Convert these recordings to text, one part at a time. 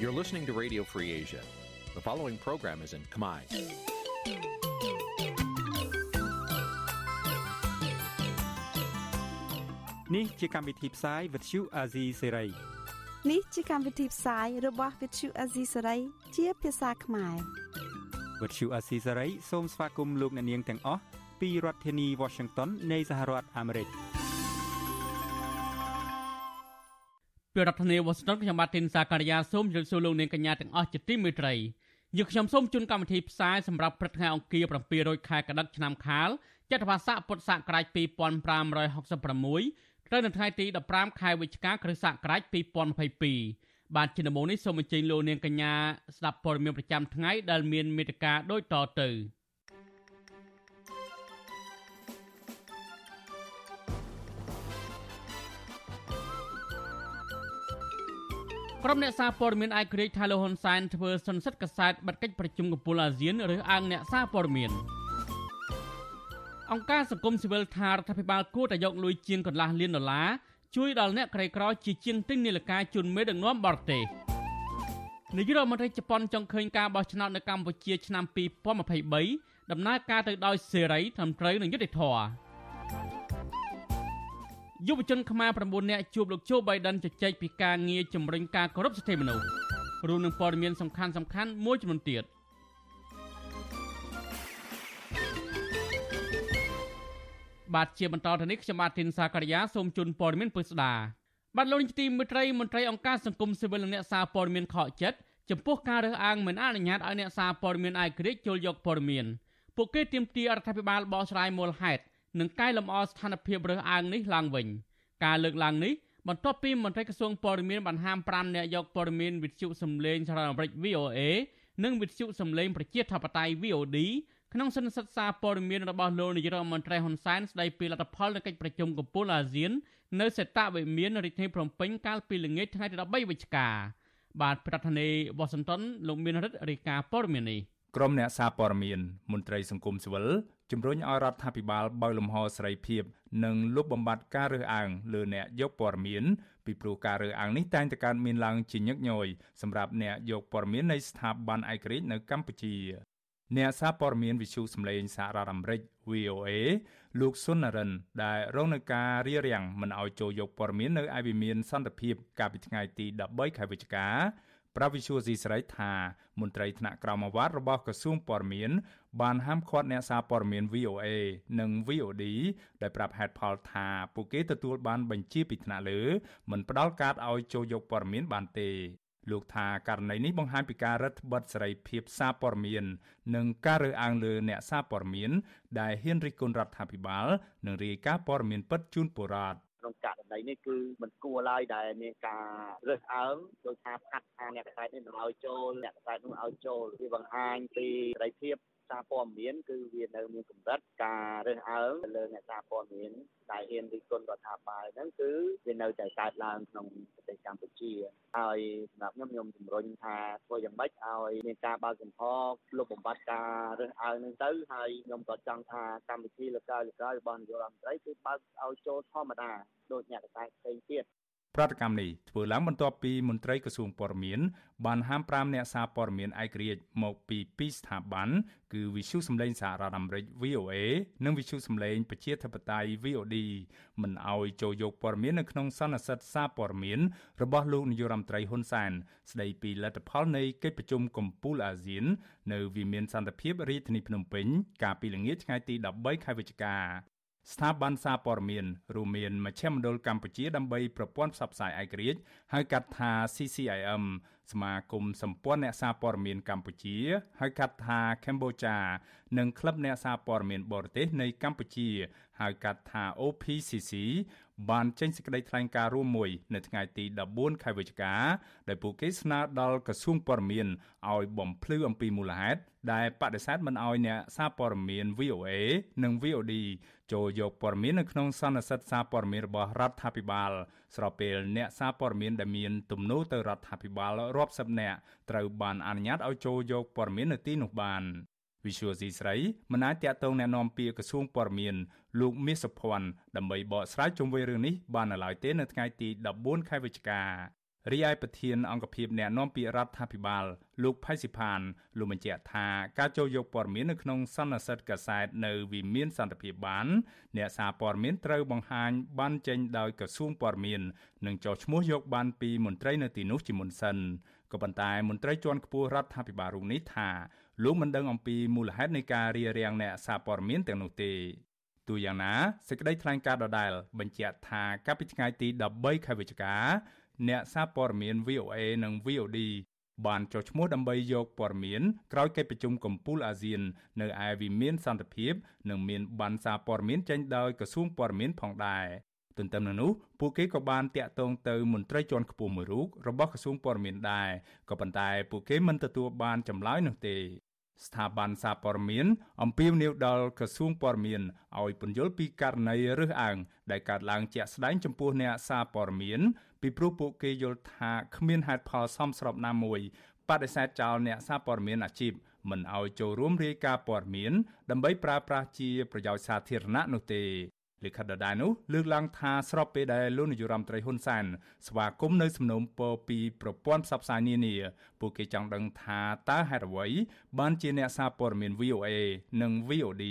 You're listening to Radio Free Asia. The following program is in Khmer. Nǐ chi càm bi tiệp xáy vệt chiu a zì sê ray នេះជាកម្មវិធីផ្សាយរបស់ Vithu Azisari ជាភាសាខ្មែរ វត្តឈូអាស៊ីសេរីសូមស្វាគមន៍លោកអ្នកនាងទាំងអស់ពីរដ្ឋធានី Washington នៃសហរដ្ឋអាមេរិក ពីរដ្ឋធានី Washington ខ្ញុំបាទទីនសាការីយ៉ាសូមជម្រាបសួរលោកនាងកញ្ញាទាំងអស់ជាទីមេត្រីយើខ្ញុំសូមជូនកម្មវិធីផ្សាយសម្រាប់ព្រឹកថ្ងៃអង្គារ700ខែកដិកឆ្នាំខាលចត្វាស័កពុទ្ធសករាជ2566ត្រូវនៅថ្ងៃទី15ខែវិច្ឆិកាគ្រិស្តសករាជ2022បាទជាដំបូងនេះសូមអញ្ជើញលោកនាងកញ្ញាស្ដាប់ព័ត៌មានប្រចាំថ្ងៃដែលមានមេត្តាដូចតទៅ ក្រុមអ្នកសារព័ត៌មានអាយក្រិចថាលោកហ៊ុនសែនធ្វើសន្និសីទកសែតបិទកិច្ចប្រជុំកំពូលអាស៊ានឬអើងអ្នកសារព័ត៌មានអង្គការសង្គមស៊ីវិលថារដ្ឋាភិបាលគួរតែយកលុយជាងកន្លះលានដុល្លារជួយដល់អ្នកក្រីក្រជាជាងទិញនាឡិកាជូនមេដឹកនាំបរទេសនាយករដ្ឋមន្ត្រីជប៉ុនចង់ឃើញការបោះឆ្នោតនៅកម្ពុជាឆ្នាំ2023ដំណើរការទៅដោយសេរីត្រឹមត្រូវនិងយុត្តិធម៌ យុវជនខ្មែរ9នាក់ជួបលោកជូបៃដិនជជែកពីការងារជំរុញការគោរពសិទ្ធិមនុស្សរួមនឹងព័ត៌មានសំខាន់ៗមួយចំនួនទៀត។បាទជាបន្តទៅនេះខ្ញុំបាទធីនសាករិយាសូមជូនព័ត៌មានពិស្ដាបាទលោកនាយកទីមេត្រីមន្ត្រីអង្គការសង្គមស៊ីវិលនិងអ្នកសារព័ត៌មានខកចិត្តចំពោះការរើសអើងមិនអនុញ្ញាតឲ្យអ្នកសារព័ត៌មានអាយក្រិចចូលយកព័ត៌មានពួកគេទាមទាររដ្ឋាភិបាលបោះឆ្នោយមូលហេតុ និងកែលម្អស្ថានភាពរើសអើងនេះឡើងវិញការលើកឡើងនេះបន្ទាប់ពីមន្ត្រីក្រសួងព័ត៌មានបានហាម5អ្នកយកព័ត៌មានវិទ្យុសំឡេងសហរដ្ឋអាមេរិក VOA និងវិទ្យុសំឡេងប្រជាធិបតេយ្យ VOD ក្នុងសន្និសីទសារព័ត៌មានរបស់លោកនាយរដ្ឋមន្ត្រីហ៊ុនសែនស្ដីពីលទ្ធផលនៃកិច្ចប្រជុំកំពូលអាស៊ាន នៅសេតវិមានរាជធានីភ្នំពេញកាលពីល្ងាចថ្ងៃទី13វិច្ឆិកាបាទប្រធានាធិបតីវ៉ាស៊ីនតោនលោកមានរិទ្ធរាយការណ៍ព័ត៌មាននេះក្រុមអ្នកសារព័ត៌មានមន្ត្រីសង្គមស៊ីវិល ជំរុញឲ្យរដ្ឋាភិបាលបើកលំហសេរីភាព និងលុបបំបាត់ការរើសអើងលើអ្នកយកព័ត៌មានពីព្រោះការរើសអើងនេះតែងតែកើតមានឡើងជាញឹកញយសម្រាប់អ្នកយកព័ត៌មាននៃស្ថាប័នឯករាជ្យនៅកម្ពុជាអ្នកសារព័ត៌មានវិទ្យុសំឡេងសហរដ្ឋអាមេរិក VOA លោកសុននរិន ដែលរងនឹងការរារាំងមិនឲ្យចូលយកព័ត៌មាននៅឯវិមានសន្តិភាពកាលពីថ្ងៃទី13ខែវិច្ឆិកាប្រាវិសុយស៊ីស្រីថាមន្ត្រីថ្នាក់ក្រមអាវ៉ាត់របស់ក្រសួងព័ត៌មាន បានហាមឃាត់អ្នកសារព័ត៌មាន VOA និង VOD ដែលប្រាប់ហេតុផលថាពួកគេទទួលបានបញ្ជាពីថ្នាក់លើមិនផ្ដល់កាតឲ្យចូលយកព័ត៌មានបានទេលោកថាករណីនេះបង្ហាញពីការរឹតបន្តឹងសេរីភាពសារព័ត៌មាននិងការរើសអើងលើអ្នកសារព័ត៌មានដែលហ៊ានរិះគន់រដ្ឋាភិបាលនិងរាយការណ៍ព័ត៌មានពិតជូនពលរដ្ឋក្នុងករណីនេះគឺមិនគួរឡើយដែលមានការរើសអើងដោយថាផាត់ថាអ្នកកសែតនេះមិនឲ្យចូលអ្នកកសែតនោះឲ្យចូលវាបង្ហាញពីសេរីភាព សារព័ត៌មានគឺវានៅមានកម្រិតការរើសអើងទៅលើអ្នកសារព័ត៌មានដែលហ៊ានរិះគន់រដ្ឋាភិបាលហ្នឹងគឺវានៅតែកើតឡើងក្នុងប្រទេសកម្ពុជាហើយសម្រាប់ខ្ញុំខ្ញុំជំរុញថាធ្វើយ៉ាងម៉េចឲ្យមានការបើកចំហលុបបំបាត់ការរើសអើងហ្នឹងទៅហើយខ្ញុំក៏ចង់ថាកម្មវិធីលកាយលកាយរបស់នាយករដ្ឋមន្ត្រីគឺបើកឲ្យចូលធម្មតាដូចអ្នកកសែតផ្សេងទៀត ប្រតិកម្មនេះធ្វើឡើងបន្ទាប់ពីមន្ត្រីក្រសួងព័ត៌មានបានហាម5អ្នកសារព័ត៌មានឯករាជ្យមកពីពីរស្ថាប័នគឺវិទ្យុសម្លេងសហរដ្ឋអាមេរិក VOA និងវិទ្យុសម្លេងប្រជាធិបតេយ្យ VOD មិនអោយចូលយកព័ត៌មាននៅក្នុងសន្និសីទសារព័ត៌មានរបស់លោកនាយរដ្ឋមន្ត្រីហ៊ុនសែនស្ដីពីលទ្ធផលនៃកិច្ចប្រជុំកំពូលអាស៊ាន នៅវិមានសន្តិភាពរាជធានីភ្នំពេញកាលពីល្ងាចថ្ងៃទី13ខែវិច្ឆិកា ស្ថាប័នសារព័ត៌មានរួមមានមជ្ឈមណ្ឌលកម្ពុជាដើម្បីប្រព័ន្ធផ្សព្វផ្សាយឯករាជ្យហៅកាត់ថា CCIM សមាគមសម្ព័ន្ធអ្នកសារព័ត៌មានកម្ពុជាហៅកាត់ថា Cambodia និងក្លឹបអ្នកសារព័ត៌មានបរទេសនៃកម្ពុជាហៅកាត់ថា OPCC បានចេញសេចក្តីថ្លែងការណ៍រួមមួយនៅថ្ងៃទី14ខែវិច្ឆិកាដោយពួកគេស្នើដល់ក្រសួងព័ត៌មានឲ្យបំភ្លឺអំពីមូលហេតុដែលបដិសេធមិនឲ្យអ្នកសារព័ត៌មាន VOA និង VOD ចូលយកព័ត៌មាននៅក្នុងសន្និសីទសារព័ត៌មានរបស់រដ្ឋាភិបាលស្របពេលអ្នកសារព័ត៌មានដែលមានទំនោរទៅរដ្ឋាភិបាលរាប់សិបនាក់ត្រូវបានអនុញ្ញាតឲ្យចូលយកព័ត៌មាននៅទីនោះបានវិសុយស៊ីស្រីមិនអាចតាក់ទងแนะនាំពាក្យក្រសួងព័ត៌មាន លោកមាសសុភ័ណ្ឌដើម្បីបកស្រាយជុំវិញរឿងនេះបាននៅឡើយទេនៅថ្ងៃទី14ខែវិច្ឆិការីឯប្រធានអង្គភិបអ្នកណែនាំពាក្យរដ្ឋាភិបាល លោកផៃស៊ីផានលោកបញ្ជាក់ថាការចូលយកព័ត៌មាននៅក្នុងសន្និសីទកាសែតនៅវិមានសន្តិភាពបាន អ្នកសារព័ត៌មានត្រូវបង្ហាញបានចេញដោយក្រសួងព័ត៌មាននិងចោះឈ្មោះយកបានពីមន្ត្រីនៅទីនោះជាមុនសិនក៏ប៉ុន្តែមន្ត្រីជាន់ខ្ពស់រដ្ឋាភិបាលរូបនេះថាលោកមិនដឹងអំពីមូលហេតុនៃការរារាំងអ្នកសារព័ត៌មានទាំងនោះទេ ទូយ៉ាងណាសេចក្តីថ្លែងការណ៍ដដែលបញ្ជាក់ថាកាលពីថ្ងៃទី13ខែវិច្ឆិកាអ្នកសារព័ត៌មាន VOA និង VOD បានចុះឈ្មោះដើម្បីយកព័ត៌មានក្រោយកិច្ចប្រជុំកំពូលអាស៊ាន នៅឯវិមានសន្តិភាព និងមានបានសារព័ត៌មានចេញដោយក្រសួងព័ត៌មានផងដែរទន្ទឹមនឹងនោះពួកគេក៏បានតាក់ទងទៅមន្ត្រីជាន់ខ្ពស់មួយរូបរបស់ក្រសួងព័ត៌មានដែរក៏ប៉ុន្តែពួកគេមិនទទួលបានចម្លើយនោះទេ ស្ថាប័នសារព័ត៌មានអំពាវនាវដល់ក្រសួងព័ត៌មានឲ្យពន្យល់ពីករណីរើសអើងដែលកើតឡើងជាក់ស្ដែងចំពោះអ្នកសារព័ត៌មានពីព្រោះពួកគេយល់ថាគ្មានហេតុផលសមស្របណាមួយបដិសេធចោលអ្នកសារព័ត៌មានអាជីពមិនឲ្យចូលរួមរាយការណ៍ព័ត៌មានដើម្បីប្រើប្រាស់ជាប្រយោជន៍សាធារណៈនោះទេ លិខិតដដែលនោះលើកឡើងថាស្របពេលដែលលោកនាយរដ្ឋមន្ត្រីហ៊ុនសែនស្វាគមន៍នៅសំណុំពរពីប្រព័ន្ធផ្សព្វផ្សាយនានាពួកគេចង់ដឹងថាតើហេតុអ្វីបានជាអ្នកសារព័ត៌មាន VOA និង VOD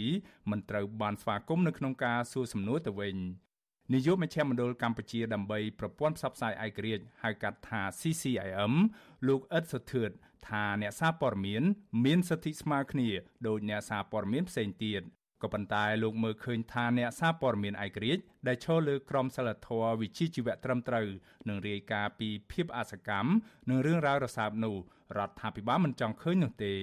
មិនត្រូវបានស្វាគមន៍នៅក្នុងការសួរសំណួរទៅវិញនាយកមជ្ឈមណ្ឌលកម្ពុជាដើម្បីប្រព័ន្ធផ្សព្វផ្សាយឯករាជ្យហៅកាត់ថា CCIM លោកអ៊ិតសុធឿតថាអ្នកសារព័ត៌មាន មានសិទ្ធិស្មើគ្នាដោយអ្នកសារព័ត៌មានផ្សេងទៀត ក៏ប៉ុន្តែលោកមើលឃើញថាអ្នកសារព័ត៌មានឯករាជ្យដែលឈរលើក្រមសីលធម៌វិជ្ជាជីវៈត្រឹមត្រូវនឹងរាយការណ៍ពីភាពអសកម្មនិងរឿងរ៉ាវរសើបនោះរដ្ឋាភិបាលមិនចង់ឃើញនោះទេ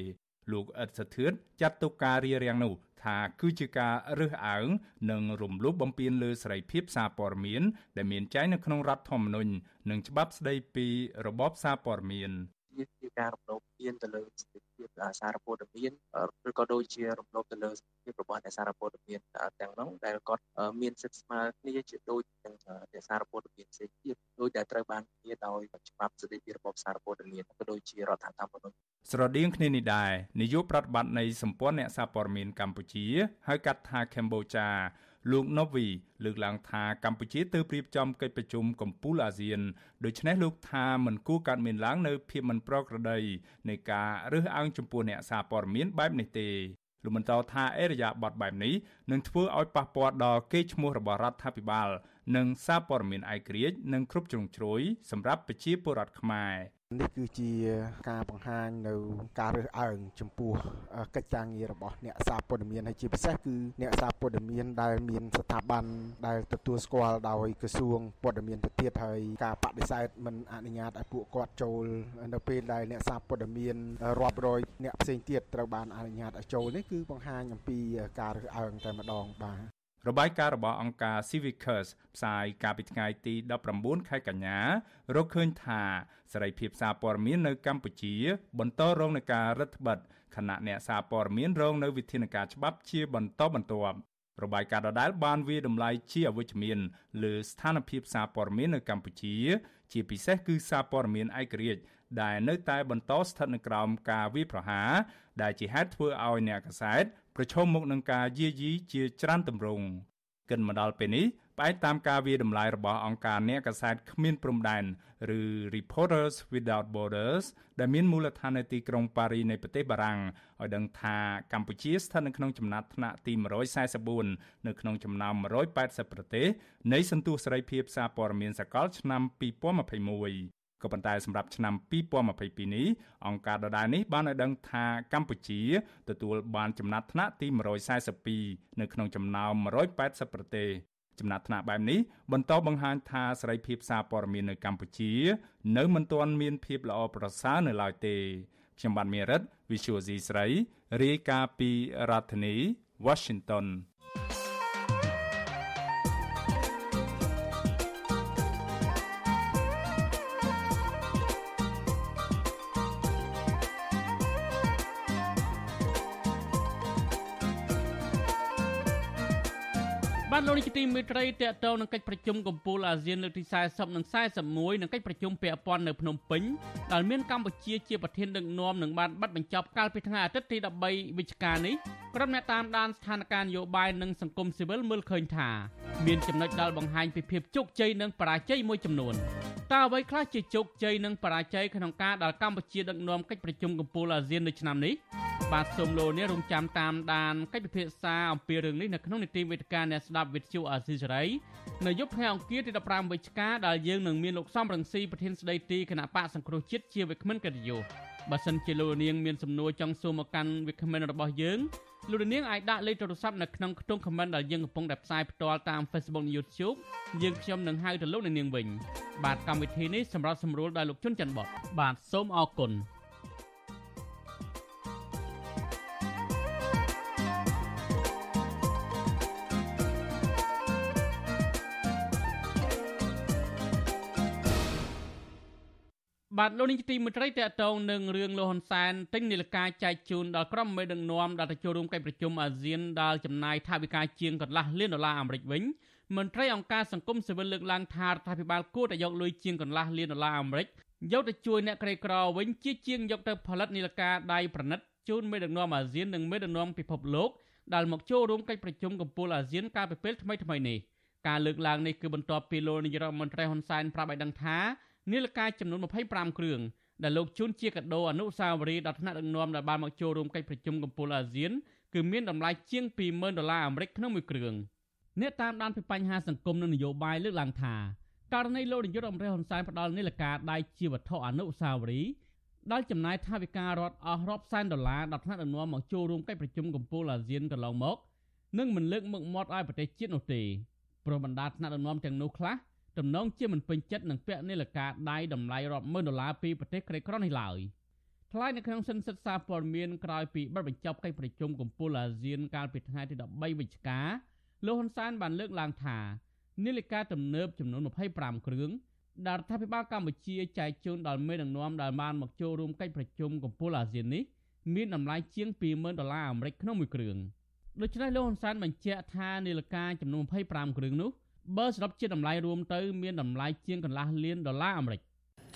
លោកអ៊ិតសធឿនចាត់ទុកការរៀបរៀងនោះថាគឺជាការរើសអើងនិងរំលោភបំពានលើសេរីភាពសារព័ត៌មានដែលមានចែងនៅក្នុងរដ្ឋធម្មនុញ្ញនិងច្បាប់ស្តីពីរបបសារព័ត៌មាន វាជាការរំលោភមានទៅលើសិទ្ធិភាពសារព័ត៌មានឬក៏ដូចជារំលោភទៅលើសិទ្ធិភាពរបស់អ្នកសារព័ត៌មានទាំងនោះដែលគាត់មានសិទ្ធិស្មើគ្នាជាដូចនឹងអ្នកសារព័ត៌មានផ្សេងទៀតដោយដែលត្រូវបានធានាដោយច្បាប់ស្តីពីរបបសារព័ត៌មានក៏ដូចជារដ្ឋធម្មនុញ្ញស្រដៀងគ្នានេះដែរនាយកប្រតិបត្តិនៃសម្ព័ន្ធអ្នកសារព័ត៌មានកម្ពុជាហៅកាត់ថា Cambodia លោក Novi លើកឡើងថាកម្ពុជាទើបរៀបចំកិច្ចប្រជុំកំពូលអាស៊ានដូច្នេះលោកថាមិនគួរកើតមានឡើងនៅភាពមិនប្រក្រតីនៃការរើសអើងចំពោះអ្នកសារព័ត៌មានបែបនេះទេលោកបន្តថាអេរយាប័តបែបនេះនឹងធ្វើឲ្យប៉ះពាល់ដល់កេរ្តិ៍ឈ្មោះរបស់រដ្ឋាភិបាល និងសារព័ត៌មានឯករាជ្យនិងគ្រប់ជ្រុងជ្រោយសម្រាប់ប្រជាពលរដ្ឋខ្មែរ នេះគឺជាការបង្ហាញនៅការរើសអើងចំពោះកិច្ចការងាររបស់អ្នកសារព័ត៌មានហើយជាពិសេសគឺអ្នកសារព័ត៌មានដែលមានស្ថាប័នដែលទទួលស្គាល់ដោយក្រសួងព័ត៌មានទៅទៀតហើយការបដិសេធមិនអនុញ្ញាតឲ្យពួកគាត់ចូលនៅពេលដែលអ្នកសារព័ត៌មានរាប់រយអ្នកផ្សេងទៀតត្រូវបានអនុញ្ញាតឲ្យចូលនេះគឺបង្ហាញអំពីការរើសអើងតែម្ដងបាទ របាយការណ៍របស់អង្គការ Civicus ផ្សាយកាលពីថ្ងៃទី19ខែកញ្ញារកឃើញថាសេរីភាពសារព័ត៌មាននៅកម្ពុជា បន្តរងនឹងការរឹតបន្តឹងខណៈអ្នកសារព័ត៌មានរងនៅវិធានការច្បាប់ជាបន្តបន្ទាប់របាយការណ៍ដដែលបានវាតម្លៃជាអវិជ្ជមានលើស្ថានភាពសារព័ត៌មាននៅកម្ពុជា ជាពិសេសគឺសារព័ត៌មានឯករាជ្យដែលនៅតែបន្តស្ថិតនៅក្រោមការវាយប្រហារដែលជាហេតុធ្វើឲ្យអ្នកកាសែត ប្រឈមមុខនឹងការយាយីជាច្រើនទម្រង់គិនមកដល់ពេលនេះផ្អែកតាមការវាតម្លៃរបស់អង្គការអ្នកកាសែតគ្មានព្រំដែនឬ Reporters Without Borders ដែលមានមូលដ្ឋាននៅទីក្រុងប៉ារីនៃប្រទេសបារាំងឲ្យដឹងថាកម្ពុជាស្ថិតនៅក្នុងចំណាត់ថ្នាក់ទី144នៅក្នុងចំណោម180ប្រទេសនៃសន្ទុះសេរីភាពសារព័ត៌មានសកលឆ្នាំ2021 ក៏ប៉ុន្តែសម្រាប់ឆ្នាំ2022នេះអង្គការដដែលនេះបានឲ្យដឹងថាកម្ពុជាទទួលបានចំណាត់ថ្នាក់ទី142នៅក្នុងចំណោម180ប្រទេសចំណាត់ថ្នាក់បែបនេះបន្តបង្ហាញថាសេរីភាពសារព័ត៌មាននៅកម្ពុជា នៅមិនទាន់មានភាពល្អប្រសើរនៅឡើយទេខ្ញុំបាទមេរិត Visual C ស្រីរាយការណ៍ពីរដ្ឋធានី Washington ទីមេត្រីតេតតនឹងកិច្ចប្រជុំកំពូលអាស៊ានលើកទី40និង41និងកិច្ចប្រជុំពាក់ព័ន្ធនៅភ្នំពេញដែលមានកម្ពុជាជាប្រធានដឹកនាំនឹងបានបិទបញ្ចប់កាលពីថ្ងៃអាទិត្យទី13វិច្ឆិកានេះក្រុមអ្នកតាមដានស្ថានភាពនយោបាយនិងសង្គមស៊ីវិលមើលឃើញថាមានចំណុចដែលបង្ហាញពីភាពជោគជ័យនិងបរាជ័យមួយចំនួនតើអ្វីខ្លះជាជោគជ័យនិងបរាជ័យក្នុងការដែលកម្ពុជាដឹកនាំកិច្ចប្រជុំកំពូលអាស៊ាននៅឆ្នាំនេះបាទសូមលោកនេះរងចាំតាមដានកិច្ចពិភាក្សាអំពីរឿងនេះនៅក្នុងនីតិវេទិកាអ្នកស្ដាប់វិទ្យុអាស៊ីសេរីនៅយប់ថ្ងៃអង្គារទី15វិច្ឆិកាដែលយើងនឹងមានលោកសំរងស៊ីប្រធានស្ដីទីគណៈបកសង្គ្រោះជាតិជាវិក្កាមិនកិត្តិយសបើសិនជាលោកនាងមានសំណួរចង់សួរមកកាន់វិក្កាមិនរបស់យើងលោកនាងអាចដាក់លេខទូរស័ព្ទនៅក្នុងខ្ទង់ comment ដែលយើងកំពុងតែផ្សាយផ្ទាល់តាម Facebook និង YouTube យើងខ្ញុំនឹងហៅទៅលោកនាងវិញបាទកម្មវិធីនេះសម្រាប់សម្រួលដោយលោកជុនច័ន្ទបតបាទសូមអរគុណ បាទលោកនាយកទីមេត្រីតកតងនឹងរឿងលោកហ៊ុនសែនទិញនាឡិកាចែកជូនដល់ក្រុមមេដឹកនាំដែលទៅចូលរួមកិច្ចប្រជុំអាស៊ានដែលចំណាយថវិកាជាងកន្លះលានដុល្លារអាមេរិកវិញមន្ត្រីអង្គការសង្គមស៊ីវិលលើកឡើងថារដ្ឋាភិបាលគួរតែយកលុយជាងកន្លះលានដុល្លារអាមេរិកយកទៅជួយអ្នកក្រីក្រវិញជាជាងយកទៅផលិតនាឡិកាដៃប្រណិតជូនមេដឹកនាំអាស៊ាននិងមេដឹកនាំពិភពលោកដែលមកចូលរួមកិច្ចប្រជុំកំពូលអាស៊ានកាលពីពេលថ្មីៗនេះការលើកឡើងនេះគឺបន្ទាប់ពីលោកនាយរដ្ឋមន្ត្រីហ៊ុនសែនប្រាប់ឲ្យដឹងថា នាឡិកាចំនួន25គ្រឿងដែលលោកជូនជាកាដូអនុស្សាវរីយ៍ដល់ថ្នាក់ដឹកនាំដែលបានមកចូលរួមកិច្ចប្រជុំកំពូលអាស៊ានគឺមានតម្លៃជាង20,000ដុល្លារអាមេរិកក្នុងមួយគ្រឿងអ្នកតាមដានពីបញ្ហាសង្គមនិងនយោបាយលើកឡើងថាករណីលោកនាយករដ្ឋមន្ត្រីហ៊ុនសែនផ្ដាល់នាឡិកាដៃជាវត្ថុអនុស្សាវរីយ៍ដែលចំណាយថវិការដ្ឋអស់រាប់សែនដុល្លារដល់ថ្នាក់ដឹកនាំមកចូលរួមកិច្ចប្រជុំកំពូលអាស៊ានកន្លងមកនឹងមិនលើកមុខមាត់ឲ្យប្រទេសជាតិនោះទេព្រោះបណ្ដាថ្នាក់ដឹកនាំទាំងនោះខ្លះ ទំនងជាមិនពេញចិត្តនឹងពាក់នាឡិកាដៃតម្លៃរាប់ម៉ឺនដុល្លារពីប្រទេសក្រីក្រនេះឡើយថ្លែងនៅក្នុងសិនសិទ្ធសារព័ត៌មានក្រោយពីបិទបញ្ចប់កិច្ចប្រជុំកំពូលអាស៊ានកាលពីថ្ងៃទី13វិច្ឆិកាលោកហ៊ុនសែនបានលើកឡើងថានាឡិកាទំនើបចំនួន25គ្រឿងដែលរដ្ឋាភិបាលកម្ពុជាចែកជូនដល់មេដឹកនាំដែលបានមកចូលរួមកិច្ចប្រជុំកំពូលអាស៊ាននេះមានតម្លៃជាង20,000ដុល្លារអាមេរិកក្នុងមួយគ្រឿងដូច្នេះលោកហ៊ុនសែនបញ្ជាក់ថានាឡិកាចំនួន25គ្រឿងនោះ បើសរុបជាតម្លៃរួមទៅ មានតម្លៃជាងកន្លះលានដុល្លារអាមេរិក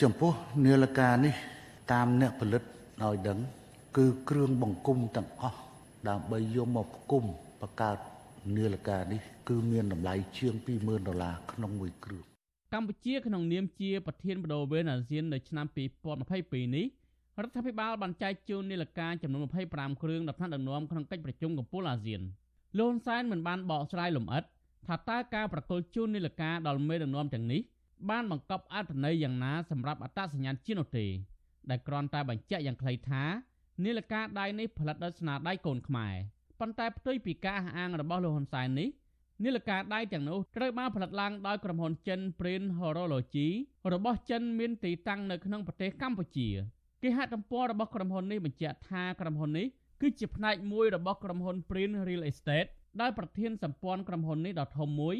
ចំពោះនាឡិកានេះ តាមអ្នកផលិតឲ្យដឹង គឺគ្រឿងបង្គុំទាំងអស់ដើម្បីយកមកផ្គុំបង្កើតនាឡិកានេះ គឺមានតម្លៃជាង20000ដុល្លារក្នុងមួយគ្រឿងកម្ពុជាក្នុងនាមជាប្រធានបដូវវេនអាស៊ាននៅឆ្នាំ2022នេះរដ្ឋាភិបាលបានចែកជូននាឡិកាចំនួន25គ្រឿងដល់ថ្នាក់ដឹកនាំក្នុងកិច្ចប្រជុំកំពូលអាស៊ានលោកហ៊ុនសែនមិនបានបកស្រាយលម្អិត ថាតើការប្រកល់ជូននីលការដល់មេដឹកនាំទាំងនេះបានបង្កប់អត្ថន័យយ៉ាងណាសម្រាប់អត្តសញ្ញាណជាតិនោះទេ ដែលគ្រាន់តែបញ្ជាក់យ៉ាងខ្លីថានីលការដៃនេះផលិតដោយស្នាដៃកូនខ្មែរប៉ុន្តែផ្ទុយពីការអះអាងរបស់លោកហ៊ុនសែននេះនីលការដៃទាំងនោះត្រូវបានផលិតឡើងដោយក្រុមហ៊ុនចិន Print Horology របស់ចិនមានទីតាំងនៅក្នុងប្រទេសកម្ពុជាគេហទំព័ររបស់ក្រុមហ៊ុននេះបញ្ជាក់ថាក្រុមហ៊ុននេះគឺជាផ្នែកមួយរបស់ក្រុមហ៊ុន Print Real Estate ដោយប្រធានសម្ព័ន្ធក្រុមហ៊ុននេះដ៏ធំមួយ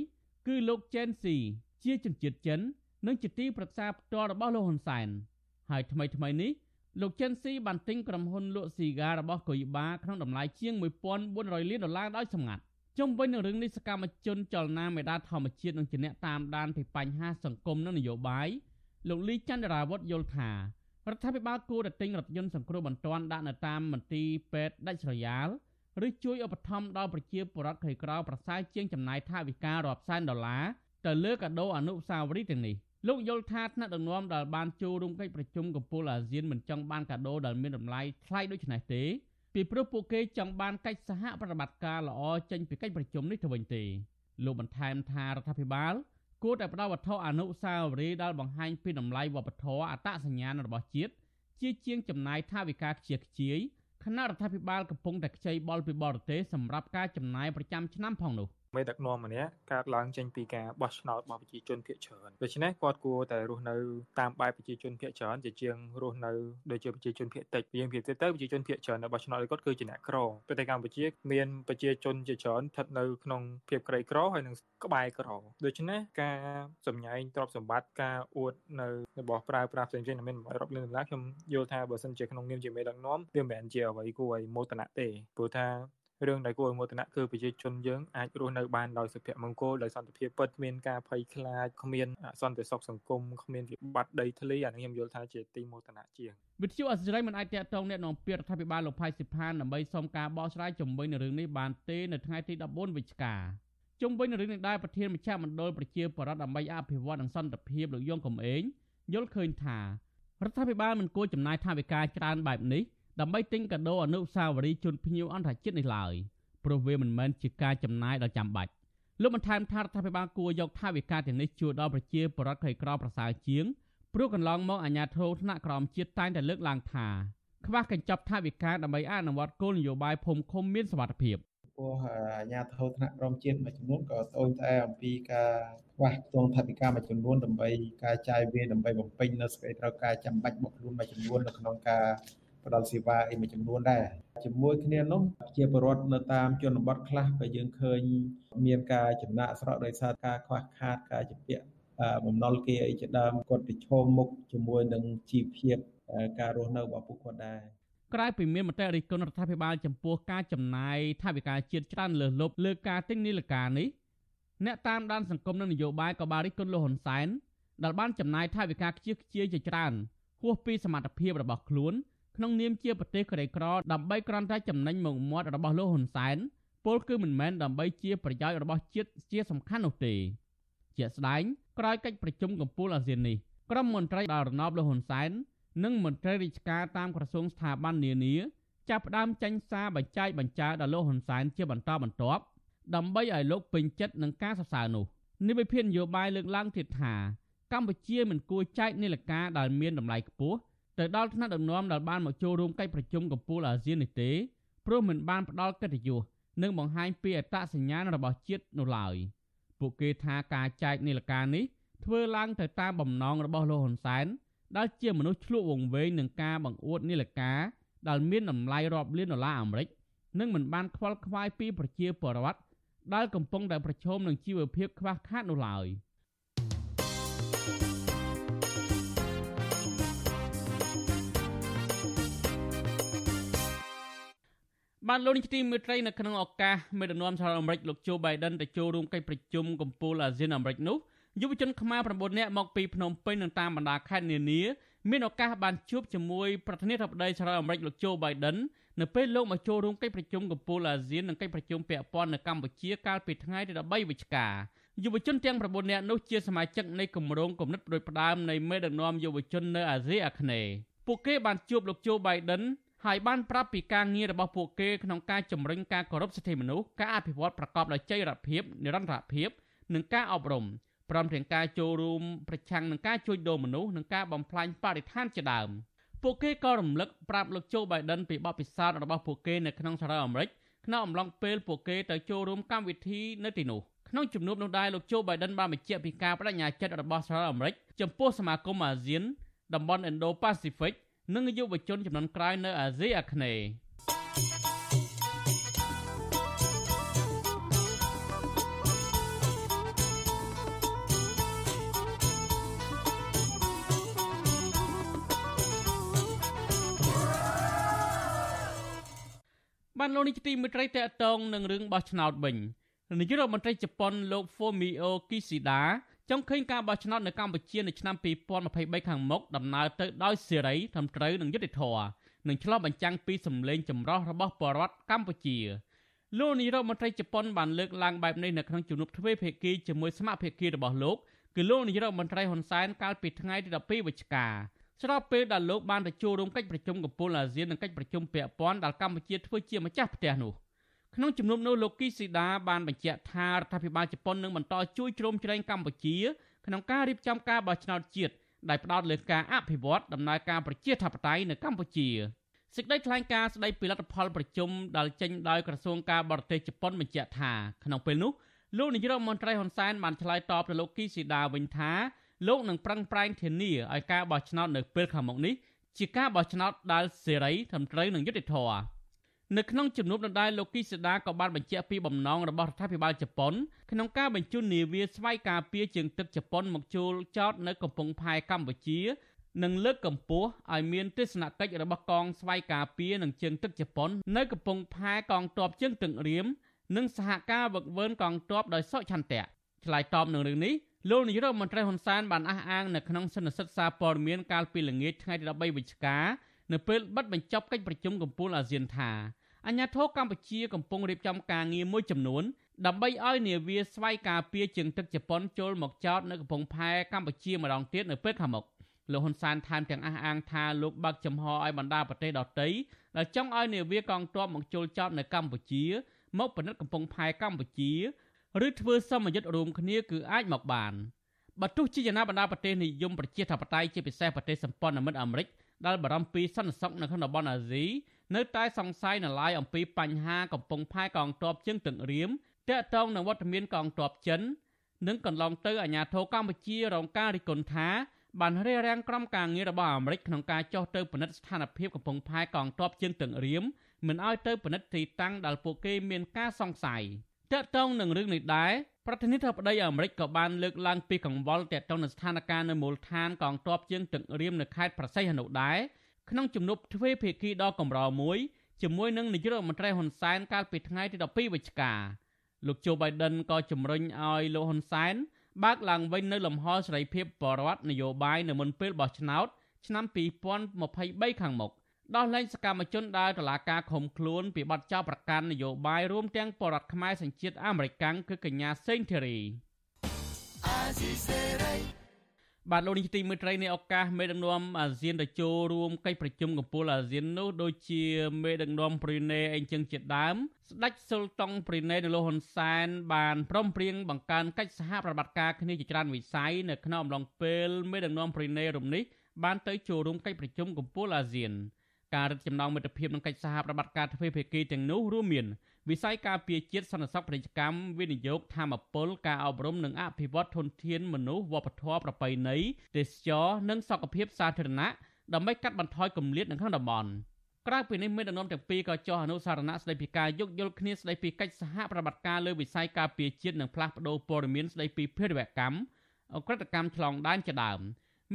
គឺលោកជេនស៊ីជាជនជាតិចិន និងជាទីប្រឹក្សាផ្ទាល់របស់លោកហ៊ុនសែនហើយថ្មីថ្មីនេះលោកជិនស៊ីបានទិញក្រុមហ៊ុនលក់ស៊ីហ្គារបស់កុយបាក្នុងតម្លៃជាង1400លានដុល្លារដោយសម្ងាត់ជុំវិញនឹងរឿងនេះសកម្មជនចលនាមេដាធម្មជាតិនិងជាអ្នកតាមដានពីបញ្ហាសង្គមនិងនយោបាយលោកលីចន្ទរាវុធយល់ថារដ្ឋាភិបាលគួរតែទិញរថយន្តសង្គ្រោះបន្ទាន់ដាក់នៅតាមមន្ទីរពេទ្យដាច់ស្រយាល ឬជួយឧបត្ថម្ភដល់ប្រជាពលរដ្ឋក្រីក្រប្រសើរជាងចំណាយថវិការាប់សែនដុល្លារទៅលើកាដូអនុស្សាវរីយ៍ទាំងនេះលោកយល់ថាថ្នាក់ដឹកនាំដែលបានចូលរួមកិច្ចប្រជុំកំពូលអាស៊ានមិនចង់បានកាដូដែលមានតម្លៃថ្លៃដូចនេះទេពីព្រោះពួកគេចង់បានកិច្ចសហប្រតិបត្តិការល្អចេញពីកិច្ចប្រជុំនេះទៅវិញទេលោកបន្ថែមថារដ្ឋាភិបាលគួរតែផ្ដល់វត្ថុអនុស្សាវរីយ៍ដែលបង្ហាញពីតម្លៃវប្បធម៌អត្តសញ្ញាណរបស់ជាតិជាជាងចំណាយថវិកាខ្ជិះខ្ជាយ គណៈរដ្ឋាភិបាលកំពុងតែខ្ចីបុលពីបរទេសសម្រាប់ការចំណាយប្រចាំឆ្នាំផងនោះ មេដឹកនាំម្នាក់កើតឡើងចេញពីការបោះឆ្នោតរបស់ប្រជាជនភាគច្រើនដូច្នេះគាត់គួរតែរស់នៅតាមបែបប្រជាជនភាគច្រើនជាជាងរស់នៅដូចជាប្រជាជនភាគតិចយើងនិយាយទៅប្រជាជនភាគច្រើននៅបោះឆ្នោតគាត់គឺជាអ្នកក្រប្រទេសកម្ពុជាមានប្រជាជនជាច្រើនស្ថិតនៅក្នុងភាពក្រីក្រហើយនឹងក្បែរក្រដូច្នេះការសម្ញែងទ្រព្យសម្បត្តិការអួតនៅរបស់ប្រើប្រាស់ផ្សេងៗដែលមានរាប់លានដុល្លារខ្ញុំយល់ថាបើសិនជាក្នុងនាមជាមេដឹកនាំវាមិនមែនជាអ្វីគួរឲ្យមោទនៈទេព្រោះថា រឿងដែលគួរឲ្យមោទនៈគឺប្រជាជនយើងអាចរស់នៅបានដោយសុភមង្គលដោយសន្តិភាពពិតគ្មានការភ័យខ្លាចគ្មានអសន្តិសុខសង្គមគ្មានវិបត្តិដីធ្លីអានេះខ្ញុំយល់ថាជាទីមោទនៈជាងវិទ្យុអសិរ័យមិនអាចតាក់ទងអ្នកនាំពាក្យរដ្ឋាភិបាលលោកផៃសិផានដើម្បីសុំការបកស្រាយជំវិញនឹងរឿងនេះបានទេនៅថ្ងៃទី14វិច្ឆិកាជុំវិញនឹងរឿងនេះដែរប្រធានមជ្ឈមណ្ឌលប្រជាពលរដ្ឋដើម្បីអភិវឌ្ឍនិងសន្តិភាពលោកយងកំឯងយល់ឃើញថារដ្ឋាភិបាលមិនគួរចំណាយថវិកាច្រើនបែបនេះ ដើម្បីទិញកាដូអនុស្សាវរីយ៍ជូនភ្ញៀវអន្តរជាតិនេះឡើយព្រោះវាមិនមែនជាការចំណាយដ៏ចាំបាច់លោកបន្ថែមថារដ្ឋាភិបាលគួរយកថវិកាទាំងនេះជួយដល់ប្រជាពលរដ្ឋក្រីក្រប្រសើរជាងព្រោះកន្លងមកអាជ្ញាធរថ្នាក់ក្រោមជាតិតែងតែលើកឡើងថាខ្វះកញ្ចប់ថវិកាដើម្បីអនុវត្តគោលនយោបាយភូមិឃុំមានសុវត្ថិភាពពោះអាជ្ញាធរថ្នាក់ក្រមជាតិមួយចំនួនក៏ត្អូញត្អែអំពីការខ្វះខ្ទង់ថវិកាមួយចំនួនដើម្បីការចាយវាយដើម្បីបំពេញនៅសេចក្តីត្រូវការចាំបាច់របស់ខ្លួនមួយចំនួននៅក្នុងការ ផ្ដល់សេវាអីមួយចំនួនដែរជាមួយគ្នានោះជាបរដ្ឋនៅតាមជនបទខ្លះក៏យើងឃើញមានការចំណាក់ស្រកដោយសារការខ្វះខាតការជំពាក់បំណុលគេអីជាដើមគាត់ប្រឈមមុខជាមួយនឹងជីវភាពការរស់នៅរបស់ពួកគាត់ដែរក្រៅពីមានមតិរិះគន់រដ្ឋាភិបាលចំពោះការចំណាយថវិកាជាតិច្រើនលើសលប់លើការទិញនីលការនេះអ្នកតាមដានសង្គមនិងនយោបាយក៏បានរិះគន់លោកហ៊ុនសែនដែលបានចំណាយថវិកាខ្ជិះខ្ជាយជាច្រើនហួសពីសមត្ថភាពរបស់ខ្លួន ក្នុងនាមជាប្រទេសក្រីក្រដើម្បីគ្រាន់តែចំណេញមុខមាត់របស់លោកហ៊ុនសែនពលគឺមិនមែនដើម្បីជាប្រយោជន៍របស់ជាតិជាសំខាន់នោះទេជាក់ស្ដែងក្រោយកិច្ចប្រជុំកំពូលអាស៊ាននេះក្រុមមន្ត្រីដល់រណបលោកហ៊ុនសែននិងមន្ត្រីរាជការតាមក្រសួងស្ថាប័ននានាចាប់ផ្ដើមចេញសារបញ្ចាយបញ្ចើដល់លោកហ៊ុនសែនជាបន្តបន្ទាប់ដើម្បីឲ្យលោកពេញចិត្តនឹងការសរសើរនោះនេះវិភាននយោបាយលើកឡើងទៀតថាកម្ពុជាមិនគួរចែកនីលការដែលមានតម្លៃខ្ពស់ ទៅដល់ថ្នាក់ដឹកនាំដែលបានមកចូលរួមកិច្ចប្រជុំកំពូលអាស៊ាននេះទេព្រោះមិនបានផ្ដល់កិត្តិយសនិងបង្ហាញពីអត្តសញ្ញាណរបស់ជាតិនោះឡើយពួកគេថាការចែកនីលការនេះធ្វើឡើងទៅតាមបំណងរបស់លោកហ៊ុនសែនដែលជាមនុស្សឆ្លក់វង្វេងនឹងការបង្អួតនីលការដែលមានតម្លៃរាប់លានដុល្លារអាមេរិកនិងមិនបានខ្វល់ខ្វាយពីប្រជាពលរដ្ឋដែលកំពុងតែប្រឈមនឹងជីវភាពខ្វះខាតនោះឡើយ។ បានលោកនាយកទីមេត្រីនៅក្នុងឱកាសមេដឹកនាំសហរដ្ឋអាមេរិកលោកជូបៃដិនទៅចូលរួមកិច្ចប្រជុំកំពូលអាស៊ានអាមេរិកនោះយុវជនខ្មែរ9នាក់មកពីភ្នំពេញនិងតាមបណ្ដាខេត្តនានាមានឱកាសបានជួបជាមួយប្រធានាធិបតីសហរដ្ឋអាមេរិកលោកជូបៃដិននៅពេលលោកមកចូលរួមកិច្ចប្រជុំកំពូលអាស៊ាននិងកិច្ចប្រជុំពាក់ព័ន្ធនៅកម្ពុជាកាលពីថ្ងៃទី13វិច្ឆិកាយុវជនទាំង9នាក់នោះជាសមាជិកនៃគម្រោងគំនិតដូចផ្ដើមនៃមេដឹកនាំយុវជននៅអាស៊ីអាគ្នេយ៍ពួកគេបានជួបលោកជូបៃដិន ហើយបានប្រាប់ពីការងាររបស់ពួកគេក្នុងការជំរុញការគោរពសិទ្ធិមនុស្សការអភិវឌ្ឍប្រកបដោយចីរភាពនិរន្តរភាពនិងការអប់រំព្រមទាំងការចូលរួមប្រឆាំងនឹងការជួញដូរមនុស្សនិងការបំផ្លាញបរិស្ថានជាដើមពួកគេក៏រំលឹកប្រាប់លោកជូបៃដិនពីបទពិសោធន៍របស់ពួកគេនៅក្នុងសហរដ្ឋអាមេរិកក្នុងអំឡុងពេលពួកគេទៅចូលរួមកម្មវិធីនៅទីនោះក្នុងជំនួបនោះដែរលោកជូបៃដិនបានបញ្ជាក់ពីការបដិញ្ញាចិត្តរបស់សហរដ្ឋអាមេរិកចំពោះសមាគមអាស៊ានតំបន់ Indo-Pacific និងយុវជនចំនួនក្រោយនៅអាស៊ីអាគ្នេយ៍បានលោកនេះទីមេត្រីតកតងនឹងរឿងបោះឆ្នោតវិញនាយករដ្ឋមន្ត្រីជប៉ុនលោក Fumio Kishida ចង់ឃើញការបោះឆ្នោតនៅកម្ពុជានៅឆ្នាំ2023ខាងមុខដំណើរទៅដោយសេរីត្រឹមត្រូវនិងយុត្តិធម៌និងឆ្លុះបញ្ចាំងពីសម្លេងចម្រុះរបស់ប្រជាពលរដ្ឋកម្ពុជាលោកនាយរដ្ឋមន្ត្រីជប៉ុនបានលើកឡើងបែបនេះនៅក្នុងជំនួបទ្វេភាគីជាមួយសមាភិកីរបស់លោកគឺលោកនាយរដ្ឋមន្ត្រីហ៊ុនសែនកាលពីថ្ងៃទី12វិច្ឆិកាស្របពេលដែលលោកបានទៅចូលរួមកិច្ចប្រជុំកំពូលអាស៊ាននិងកិច្ចប្រជុំពាក់ព័ន្ធដែលកម្ពុជាធ្វើជាម្ចាស់ផ្ទះនោះ។ ក្នុងជំនុំនោះលោកគីស៊ីដាបានបញ្ជាក់ថារដ្ឋាភិបាលជប៉ុននឹងបន្តជួយជ្រោមជ្រែងកម្ពុជាក្នុងការរៀបចំការបោះឆ្នោតជាតិដែលផ្ដោតលើការអភិវឌ្ឍដំណើរការប្រជាធិបតេយ្យនៅកម្ពុជាសេចក្តីថ្លែងការណ៍ស្តីពីលទ្ធផលប្រជុំដែលចេញដោយក្រសួងការបរទេសជប៉ុនបញ្ជាក់ថាក្នុងពេលនោះលោកនាយរដ្ឋមន្ត្រីហ៊ុនសែនបានឆ្លើយតបទៅលោកគីស៊ីដាវិញថាលោកនឹងប្រឹងប្រែងធានាឲ្យការបោះឆ្នោតនៅពេលខាងមុខនេះជាការបោះឆ្នោតដែលសេរីត្រឹមត្រូវនិងយុត្តិធម៌ នៅក្នុងជំនួបដដែលលោកគីសេដាក៏បានបញ្ជាក់ពីបំណងរបស់រដ្ឋាភិបាលជប៉ុនក្នុងការបញ្ជូននាវាស្វ័យការពារជើងទឹកជប៉ុនមកជួលចតនៅកំពង់ផែកម្ពុជានិងលើកកម្ពស់ឲ្យមានទស្សនកិច្ចរបស់កងស្វ័យការពារនិងជើងទឹកជប៉ុននៅកំពង់ផែកងទ័ពជើងទឹករៀមនិងសហការវឹកវើកងទ័ពដោយសុឆន្ទៈឆ្លើយតបនឹងរឿងនេះលោកនាយរដ្ឋមន្ត្រីហ៊ុនសែនបានអះអាងនៅក្នុងសន្និសីទសារព័ត៌មានកាលពីល្ងាចថ្ងៃទី13វិច្ឆិកានៅពេលបិទបញ្ចប់កិច្ចប្រជុំកំពូលអាស៊ានថា អាញាធរកម្ពុជាកំពុងរៀបចំការងារមួយចំនួនដើម្បីឲ្យនាវាស្វ័យការពារជើងទឹកជប៉ុនចូលមកចតនៅកំពង់ផែកម្ពុជាម្ដងទៀតនៅពេលខាងមុខលោកហ៊ុនសែនថែមទាំងអះអាងថាលោកបើកចំហឲ្យបណ្ដាប្រទេសដទៃដែលចង់ឲ្យនាវាកងទ័ពមកចូលចតនៅកម្ពុជា មកពិនិត្យកំពង់ផែកម្ពុជាឬធ្វើសមយុទ្ធរួមគ្នាគឺអាចមកបានបើទោះជាយ៉ាងណាបណ្ដាប្រទេសនិយមប្រជាធិបតេយ្យជាពិសេសប្រទេសសម្ព័ន្ធមិត្តអាមេរិកដែលបារម្ភពីសន្តិសុខនៅក្នុងតំបន់អាស៊ី នៅតែសង្ស័យនៅឡើយអំពីបញ្ហាកំពង់ផែកងទ័ពជើងទឹករៀមតាក់ទងនឹងវត្តមានកងទ័ពចិននិងកន្លងទៅអាញាធរកម្ពុជារងការរិះគន់ថាបានរារាំងក្រុមការងាររបស់អាមេរិកក្នុងការចុះទៅពិនិត្យស្ថានភាពកំពង់ផែកងទ័ពជើងទឹករៀមមិនឲ្យទៅពិនិត្យទីតាំងដែលពួកគេមានការសង្ស័យតាក់ទងនឹងរឿងនេះដែរប្រធានាធិបតីអាមេរិកក៏បានលើកឡើងពីកង្វល់តាក់ទងនឹងស្ថានភាពនៅមូលដ្ឋានកងទ័ពជើងទឹករៀមនៅខេត្តប្រស័យហនុដែរ ក្នុងជំនួបទ្វេភាគីដ៏កម្រមួយជាមួយនឹងនាយករដ្ឋមន្ត្រីហ៊ុនសែនកាលពីថ្ងៃទី12វិច្ឆិកាលោកโจ Biden ក៏ជំរុញឲ្យលោកហ៊ុនសែនបើកឡើងវិញនៅលំហសេរីភាពបរិវត្តនយោបាយនៅមុនពេលបោះឆ្នោតឆ្នាំ2023ខាងមុខដោះលែងសកម្មជនដែលតឡាការឃុំខ្លួនពីបទចោទប្រកាន់នយោបាយរួមទាំងបរដ្ឋខ្មែរសញ្ជាតិអាមេរិកគឺកញ្ញាសេងធីរី បាទលោកនាយកទីមេត្រីនៃឱកាសមេដឹកនាំអាស៊ានទៅចូលរួមកិច្ចប្រជុំកំពូលអាស៊ាននោះដូចជាមេដឹកនាំប្រ៊ុយណេអីចឹងជាដើមស្ដេចស៊ុលតុងប្រ៊ុយណេនៅលោកហ៊ុនសែនបានព្រមព្រៀងបង្កើនកិច្ចសហប្រតិបត្តិការគ្នាជាច្រើនវិស័យនៅក្នុងអំឡុងពេលមេដឹកនាំប្រ៊ុយណេរំនេះបានទៅចូលរួមកិច្ចប្រជុំកំពូលអាស៊ានការរឹតចំណងមិត្តភាពនិងកិច្ចសហប្រតិបត្តិការទ្វេភាគីទាំងនោះរួមមាន វិស័យការពារជាតិសន្តិសុខពាណិជ្ជកម្មវិនិយោគធម្មពលការអប់រំនិងអភិវឌ្ឍធនធានមនុស្សវប្បធម៌ប្រពៃណីទេសចរនិងសុខភាពសាធារណៈដើម្បីកាត់បន្ថយគម្លាតនៅក្នុងតំបន់ក្រៅពីនេះមេដឹកនាំទាំងពីរក៏ចុះអនុសារណៈស្ដីពីការយោគយល់គ្នាស្ដីពីកិច្ចសហប្រតិបត្តិការលើវិស័យការពារជាតិនិងផ្លាស់ប្តូរព័ត៌មានស្ដីពីភេរវកម្មអក្រិតកម្មឆ្លងដែនជាដើម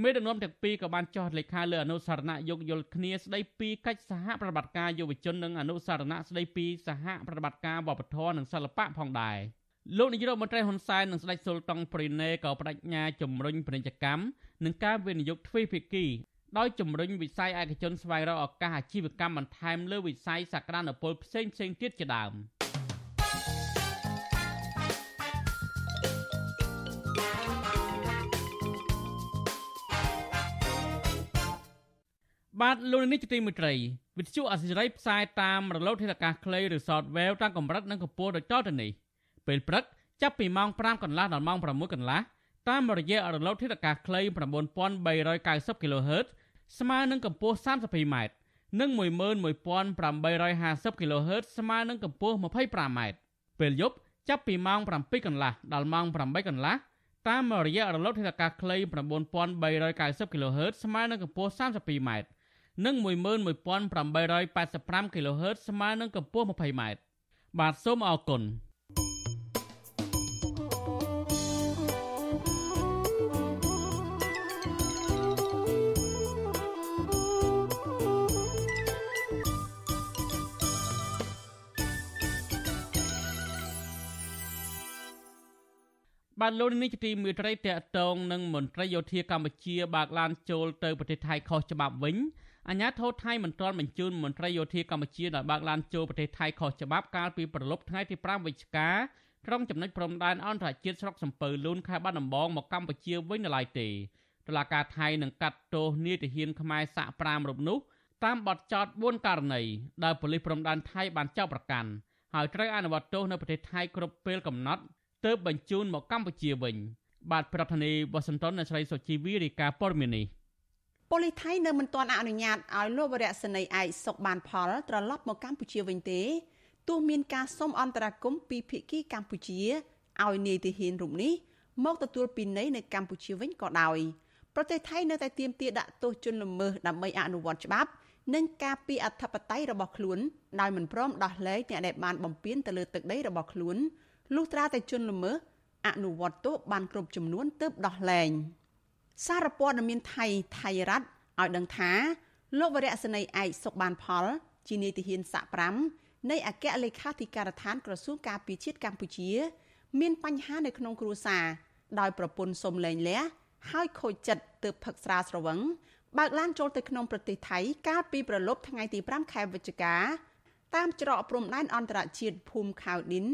មេដឹកនាំទាំងពីរក៏បានចុះលេខាលើអនុសារណៈយោគយល់គ្នាស្ដីពីកិច្ចសហប្រតិបត្តិការយុវជននិងអនុសារណៈស្ដីពីសហប្រតិបត្តិការវប្បធម៌និងសិល្បៈផងដែរលោកនាយករដ្ឋមន្ត្រីហ៊ុនសែននិងស្ដេចស៊ុលតុងព្រីណេក៏បដិញ្ញាជំរុញពាណិជ្ជកម្មនិងការវិនិយោគទ្វេភាគីដោយជំរុញវិស័យឯកជនស្វែងរកឱកាសអាជីវកម្មបន្ថែមលើវិស័យសក្តានុពលផ្សេងៗទៀតជាដើម។ បាទលោកនេះជាទីមេត្រីវិទ្យុអសិរ័យផ្សាយតាមរលកធាតុអាកាសខ្លីឬ Shortwave តាមកម្រិតនិងកម្ពស់ដូចតទៅនេះពេលព្រឹកចាប់ពីម៉ោង5កន្លះដល់ម៉ោង6កន្លះតាមរយៈរលកធាតុអាកាសខ្លី9390 kHz ស្មើនឹងកម្ពស់ 32m និង11850 kHz ស្មើនឹងកម្ពស់ 25m ពេលយប់ចាប់ពីម៉ោង7កន្លះដល់ម៉ោង8កន្លះតាមរយៈរលកធាតុអាកាសខ្លី9390 kHz ស្មើនឹងកម្ពស់ 32m និង11885 kHz ស្មើនឹងកម្ពស់ 20m បាទសូមអរគុណបាទលោកនេះជាទីមេត្រីតកតងនឹងមន្ត្រីយោធាកម្ពុជាបើកឡានចូលទៅប្រទេសថៃខុសច្បាប់វិញ អាញាធរថៃមិនទាន់បញ្ជូនមន្ត្រីយោធាកម្ពុជាដែលបើកឡានចូលប្រទេសថៃខុសច្បាប់កាលពីប្រលប់ថ្ងៃទី5វិច្ឆិកាត្រង់ចំណុចព្រំដែនអន្តរជាតិស្រុកសំពៅលូនខេត្តបាត់ដំបងមកកម្ពុជាវិញនៅឡើយទេតុលាការថៃនឹងកាត់ទោសនាយទាហានខ្មែរសាក់5រូបនោះតាមបទចោទ4ករណីដែលប៉ូលីសព្រំដែនថៃបានចោទប្រកាន់ហើយត្រូវអនុវត្តទោសនៅប្រទេសថៃគ្រប់ពេលកំណត់ទើបបញ្ជូនមកកម្ពុជាវិញ បាទប្រធានាធិបតីវ៉ាស៊ីនតោនអ្នកស្រីសុជីវីរាយការណ៍ព័ត៌មាននេះ ប៉ូលីសថៃនៅមិនទាន់អនុញ្ញាតឲ្យលោកវរៈសេនីយ៍ឯកសុកបានផលត្រឡប់មកកម្ពុជាវិញទេទោះមានការសុំអន្តរាគមន៍ពីភាគីកម្ពុជាឲ្យនាយទាហានរូបនេះមកទទួលពីនៃនៅកម្ពុជាវិញក៏ដោយប្រទេសថៃនៅតែទាមទារដាក់ទោសជនល្មើសដើម្បីអនុវត្តច្បាប់ និងការពីអធិបតេយ្យរបស់ខ្លួនដោយមិនព្រមដោះលែងអ្នកដែលបានបំពានទៅលើទឹកដីរបស់ខ្លួនលុះត្រាតែជនល្មើសអនុវត្តទោសបានគ្រប់ចំនួនទើបដោះលែង។ សារព័ត៌មានថៃថៃរដ្ឋឲ្យដឹងថាលោកវរៈសេនីយ៍ឯកសុកបានផល ជានាយទាហានសាក់5នៃអគ្គលេខាធិការដ្ឋានក្រសួងការពារជាតិកម្ពុជា មានបញ្ហានៅក្នុងគ្រួសារដោយប្រពន្ធសុំលែងលះហើយខូចចិត្តទើបផឹកស្រាស្រវឹងបើកឡានចូលទៅក្នុងប្រទេសថៃកាលពីប្រលប់ថ្ងៃទី5ខែវិច្ឆិកាតាមច្រកព្រំដែនអន្តរជាតិភូមិខាវឌិន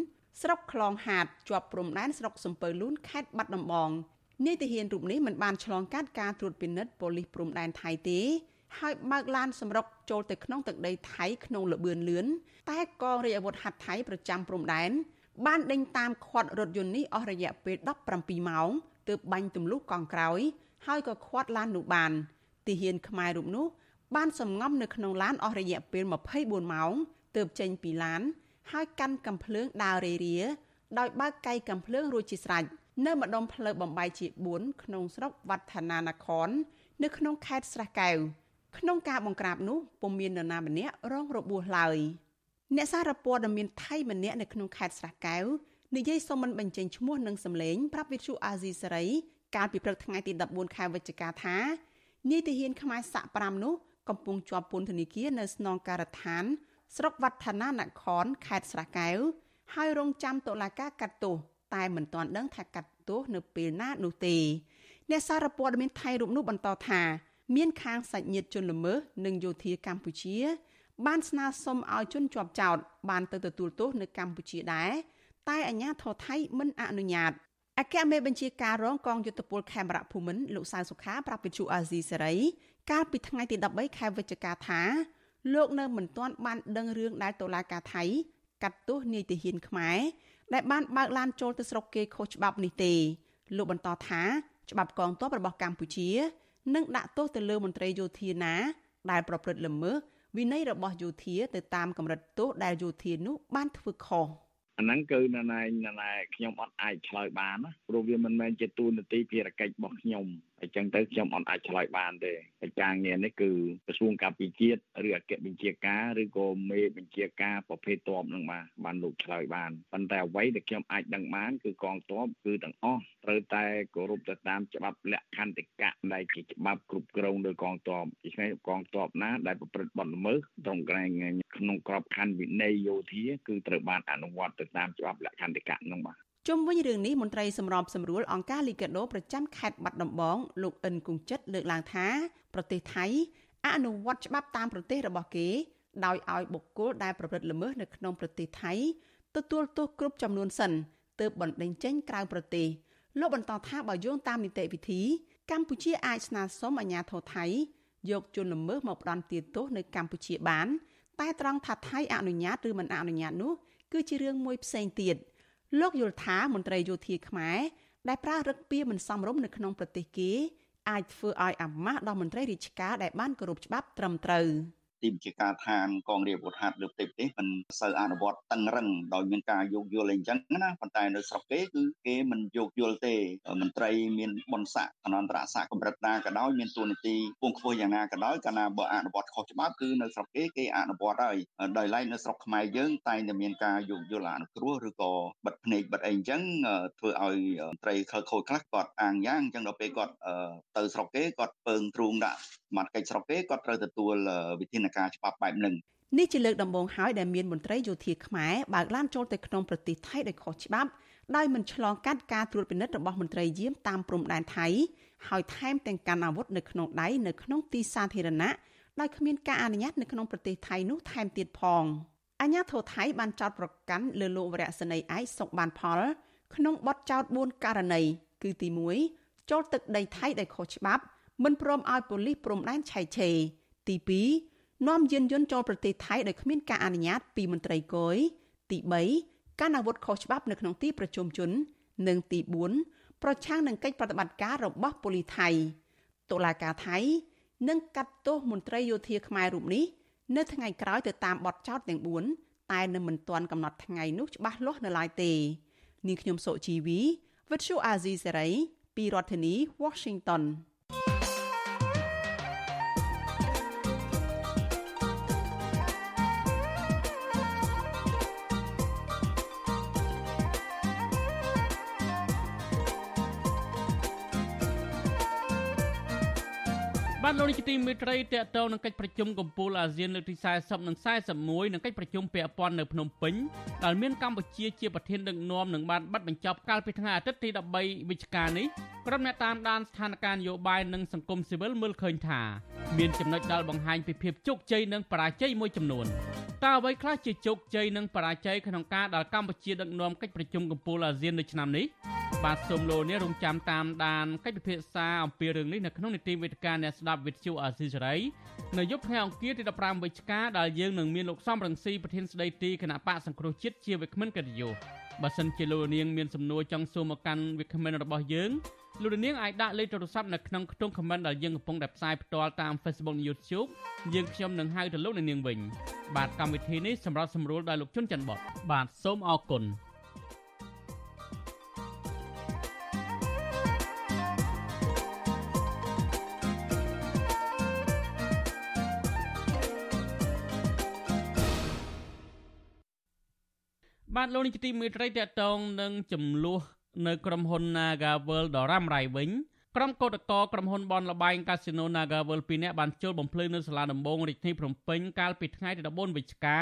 ស្រុកខ្លងហាតជាប់ព្រំដែនស្រុកសំពៅលូនខេត្តបាត់ដំបង នាយទាហានរូបនេះមិនបានឆ្លងកាត់ការត្រួតពិនិត្យប៉ូលីសព្រំដែនថៃទេហើយបើកឡានសម្រុកចូលទៅក្នុងទឹកដីថៃក្នុងលបឿនលឿនតែកងរាជអាវុធហត្ថថៃប្រចាំព្រំដែនបានដេញតាមខាត់រថយន្តនេះអស់រយៈពេល17ម៉ោងទើបបាញ់ទម្លុះកង់ក្រោយ ហើយក៏ខាត់ឡាននោះបានទាហានខ្មែររូបនោះបានសំងំនៅក្នុងឡានអស់រយៈពេល24ម៉ោងទើបចេញពីឡាន ហើយកាន់កំភ្លើងដើររេរាដោយបើកកៃកំភ្លើងរួចជាស្រេចនៅម្ដុំផ្លូវបំបីជា4ក្នុងស្រុកវឌ្ឍនានគរនៅក្នុងខេត្តស្រះកែវក្នុងការបង្ក្រាបនោះពុំមាននរណាម្នាក់រងរបួសឡើយអ្នកសារព័ត៌មានថៃម្នាក់នៅក្នុងខេត្តស្រះកែវនិយាយសុំមិនបញ្ចេញឈ្មោះនិងសម្លេងប្រាប់វិទ្យុអាស៊ីសេរីកាលពីព្រឹកថ្ងៃទី14ខែវិច្ឆិកាថានាយទាហានខ្មែរសាក់5នោះកំពុងជាប់ពន្ធនាគារនៅស្នងការដ្ឋាន ស្រុកវឌ្ឍនានគរខេត្តស្រះកែវហើយរងចាំតុលាការកាត់ទោស តែមិនទាន់ដឹងថាកាត់ទោសនៅពេលណានោះទេអ្នកសារព័ត៌មានថៃរូបនោះបន្តថាមានខាងសាច់ញាតិជនល្មើសនិងយោធាកម្ពុជា បានស្នើសុំឲ្យជនជាប់ចោតបានទៅទទួលទោសនៅកម្ពុជាដែរតែអាជ្ញាធរថៃមិនអនុញ្ញាតអគ្គមេបញ្ជាការរងកងយុទ្ធពលខេមរៈភូមិន្ទលោកសៅសុខាប្រាប់វិទ្យុអាស៊ីសេរីកាលពីថ្ងៃទី13ខែវិច្ឆិកាថាលោកនៅមិនទាន់បានដឹងរឿងដែលតុលាការថៃកាត់ទោសនាយទាហានខ្មែរ ដែលបានបើកឡានចូលទៅស្រុកគេខុសច្បាប់នេះទេលោកបន្តថាច្បាប់កងទ័ពរបស់កម្ពុជានិងដាក់ទោសទៅលើមន្ត្រីយោធាណាដែលប្រព្រឹត្តល្មើសវិន័យរបស់យោធាទៅតាមកម្រិតទោសដែលយោធានោះបានធ្វើខុសអាហ្នឹងគឺណណែណណែខ្ញុំអត់អាចឆ្លើយបានណាព្រោះវាមិនមែនជាទូនាទីភារកិច្ចរបស់ខ្ញុំ អញ្ចឹងទៅខ្ញុំអត់អាចឆ្លើយបានទេហើយការងារនេះគឺក្រសួងការពារជាតិឬអគ្គបញ្ជាការឬក៏មេបញ្ជាការប្រភេទតបនឹងបានបានលោកឆ្លើយបានប៉ុន្តែអ្វីដែលខ្ញុំអាចដឹងបានគឺកងទ័ពគឺទាំងអស់ត្រូវតែគោរពទៅតាមច្បាប់លក្ខន្តិកៈដែលជាច្បាប់គ្រប់គ្រងដោយកងទ័ពដូច្នេះកងទ័ពណាដែលប្រព្រឹត្តបទល្មើសត្រង់ក្រែងក្នុងក្របខ័ណ្ឌវិន័យយោធាគឺត្រូវបានអនុវត្តទៅតាមច្បាប់លក្ខន្តិកៈនោះបាទ ជុំវិញរឿងនេះមន្ត្រីសម្របសម្រួលអង្គការលីកាដូប្រចាំខេត្តបាត់ដំបងលោកអិនគង្ជិតលើកឡើងថាប្រទេសថៃអនុវត្តច្បាប់តាមប្រទេសរបស់គេ ដោយឲ្យបុគ្គលដែលប្រព្រឹត្តល្មើសនៅក្នុងប្រទេសថៃទទួលទោសគ្រប់ចំនួនសិនទើបបណ្តេញចេញក្រៅប្រទេសលោកបន្តថាបើយោងតាមនីតិវិធី កម្ពុជាអាចស្នើសុំអាជ្ញាធរថៃយកជនល្មើសមកផ្ដន្ទាទោសនៅកម្ពុជាបាន តែត្រង់ថាថៃអនុញ្ញាតឬមិនអនុញ្ញាតនោះគឺជារឿងមួយផ្សេងទៀត។ លោកយល់ថាមន្ត្រីយោធាខ្មែរដែលប្រើរឹកពីមិនសមរម្យនៅក្នុងប្រទេសគេអាចធ្វើឲ្យអាម៉ាស់ដល់មន្ត្រីរាជការដែលបានគោរពច្បាប់ត្រឹមត្រូវ។ ទីបញ្ជាការឋានកងរាជអាវុធហត្ថលើប្រទេសប្រទេសមិនសូវអនុវត្តតឹងរឹងដោយមានការយោគយល់អីចឹងណាប៉ុន្តែនៅស្រុកគេគឺគេមិនយោគយល់ទេមន្ត្រីមានបនស័កអនន្តរស័កកម្រិតណាក៏ដោយមានទួនាទីពងខ្ពស់យ៉ាងណាក៏ដោយកាលណាបើអនុវត្តខុសច្បាប់គឺនៅស្រុកគេគេអនុវត្តហើយដោយឡែកនៅស្រុកខ្មែរយើងតែងតែមានការយោគយល់អនុគ្រោះឬក៏បិទភ្នែកបិទអីចឹងធ្វើឲ្យមន្ត្រីខលខូចខ្លះគាត់អាងយ៉ាងអញ្ចឹងដល់ពេលគាត់ទៅស្រុកគេគាត់ពើងទ្រូងដាក់ សមត្ថកិច្ចស្រុកគេគាត់ត្រូវទទួលវិធានការច្បាប់បែបហ្នឹងនេះជាលើកដំបូងហើយដែលមានមន្ត្រីយោធាខ្មែរបើកឡានចូលទៅក្នុងប្រទេសថៃដោយខុសច្បាប់ដោយមិនឆ្លងកាត់ការត្រួតពិនិត្យរបស់មន្ត្រីយាមតាមព្រំដែនថៃហើយថែមទាំងកាន់អាវុធនៅក្នុងដៃនៅក្នុងទីសាធារណៈដោយគ្មានការអនុញ្ញាតនៅក្នុងប្រទេសថៃនោះថែមទៀតផងអាញាធរថៃបានចោទប្រកាន់លើលោកវរៈសេនីយ៍ឯកសុកបានផល ក្នុងបទចោទ4ករណីគឺទី1ចូលទឹកដីថៃដោយខុសច្បាប់ មិនព្រមឲ្យប៉ូលីសព្រំដែនឆៃឆេទី2នាំយានយន្តចូលប្រទេសថៃដោយគ្មានការអនុញ្ញាតពីមន្ត្រីគយទី3ការអាវុធខុសច្បាប់នៅក្នុងទីប្រជុំជន និងទី4ប្រឆាំងនឹងកិច្ចប្រតិបត្តិការរបស់ប៉ូលីសថៃតុលាការថៃនឹងកាត់ទោសមន្ត្រីយោធាខ្មែររូបនេះនៅថ្ងៃក្រោយទៅតាមបទចោទទាំង4តែនៅមិនទាន់កំណត់ថ្ងៃនោះច្បាស់លាស់នៅឡើយទេនាងខ្ញុំសុជីវី Virtual Azizi Serai ពីរដ្ឋធានី Washington បានលោកនាយកទីមេត្រីតេតតនឹងកិច្ចប្រជុំកំពូលអាស៊ានលើកទី40និង41និងកិច្ចប្រជុំពាក់ព័ន្ធនៅភ្នំពេញដែលមានកម្ពុជាជាប្រធានដឹកនាំនឹងបានបិទបញ្ចប់កាលពីថ្ងៃអាទិត្យទី13វិច្ឆិកានេះក្រុមអ្នកតាមដានស្ថានភាពនយោបាយនិងសង្គមស៊ីវិលមើលឃើញថាមានចំណុចដែលបង្ហាញពីភាពជោគជ័យនិងបរាជ័យមួយចំនួនតើអ្វីខ្លះជាជោគជ័យនិងបរាជ័យក្នុងការដែលកម្ពុជាដឹកនាំកិច្ចប្រជុំកំពូលអាស៊ាននៅឆ្នាំនេះ បាទសូមលោកនេះរងចាំតាមដានកិច្ចពិភាក្សាអំពីរឿងនេះនៅក្នុងនីតិវេទិកាអ្នកស្ដាប់វិទ្យុអាស៊ីសេរីនៅយប់ថ្ងៃអង្គារទី15វិច្ឆិកាដែលយើងនឹងមានលោកសំរងស៊ីប្រធានស្ដីទីគណៈបកសង្គ្រោះជាតិជាវិក្កាមកិត្តិយសបើសិនជាលោកនាងមានសំណួរចង់សួរមកកាន់វិក្កាមរបស់យើងលោកនាងអាចដាក់លេខទូរស័ព្ទនៅក្នុងខ្ទង់ comment ដែលយើងកំពុងតែផ្សាយផ្ទាល់តាម Facebook និង YouTube យើងខ្ញុំនឹងហៅទៅលោកនាងវិញបាទកម្មវិធីនេះសម្រាប់សម្រួលដោយលោកជុនច័ន្ទបតបាទសូមអរគុណ បាទលោកនាយកទីមេត្រីតកតងនឹងចំនួននៅក្រុមហ៊ុន Naga World ដ៏រ៉ាំរ៉ៃវិញក្រុមកោតក្រក្រុមហ៊ុនបនលបែងកាស៊ីណូ Naga World 2នាក់បានចូលបំភ្លឺនៅសាលាដំបងរាជធានីភ្នំពេញកាលពីថ្ងៃទី14វិច្ឆិកា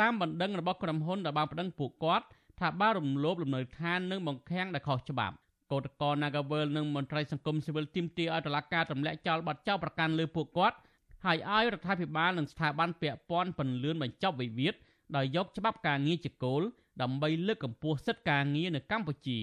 តាមបណ្ដឹងរបស់ក្រុមហ៊ុនដែលបានប្តឹងពួកគាត់ថាបានរំលោភលំនៅឋាននិងបង្ខាំងដែលខុសច្បាប់កោតក្រ Naga World និងមន្ត្រីសង្គមស៊ីវិលទីមទីឲ្យតុលាការទម្លាក់ចោលបទចោទប្រកាន់លើពួកគាត់ហើយឲ្យរដ្ឋាភិបាលនិងស្ថាប័នពាក់ព័ន្ធពន្លឿនបញ្ចប់វិវាទដោយយកច្បាប់ការងារជាគោល ដើម្បីលើកកម្ពស់សិទ្ធិការងារនៅកម្ពុជា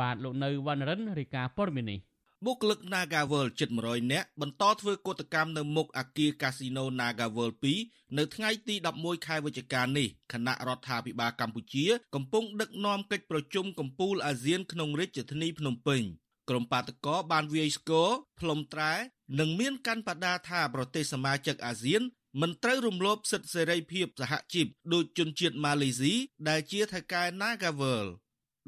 បាទលោកនៅវណ្ណរិនរាយការណ៍ព័ត៌មាននេះបុគ្គលិក Nagavel ជិត100នាក់បន្តធ្វើកោតកម្មនៅមុខអគារកាស៊ីណូ Nagavel 2នៅថ្ងៃទី11ខែវិច្ឆិកានេះគណៈរដ្ឋាភិបាលកម្ពុជា កំពុងដឹកនាំកិច្ចប្រជុំកំពូលអាស៊ានក្នុងរាជធានីភ្នំពេញក្រុមបាតកោបានវាយស្គរផ្លុំត្រែនិងមានកាន់បដាថាប្រទេសសមាជិកអាស៊ាន មិនត្រូវរំលោភសិទ្ធិសេរីភាពសហជីពដោយជនជាតិម៉ាឡេស៊ីដែលជាថៅកែ Nagavel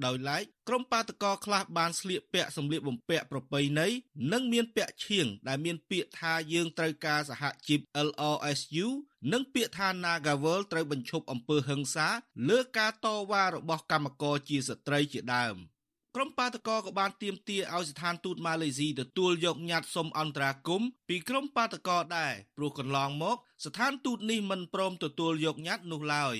ដោយឡែកក្រុមបាតកោខ្លះបានស្លៀកពាក់សម្លៀកបំពាក់ប្រពៃណីនិងមានពាក់ឈៀងដែលមានពាក្យថាយើងត្រូវការសហជីព LRSU និងពាក្យថា Nagavel ត្រូវបញ្ឈប់អំពើហិង្សាលើការតវ៉ារបស់កម្មករជាស្ត្រីជាដើម។ ក្រុមបាតកោក៏បានទាមទារឲ្យស្ថានទូតម៉ាឡេស៊ីទទួលយកញត្តិសុំអន្តរាគមន៍ពីក្រុមបាតកោដែរព្រោះកន្លងមក ស្ថានទូតនេះមិនព្រមទទួលយកញត្តិនោះឡើយ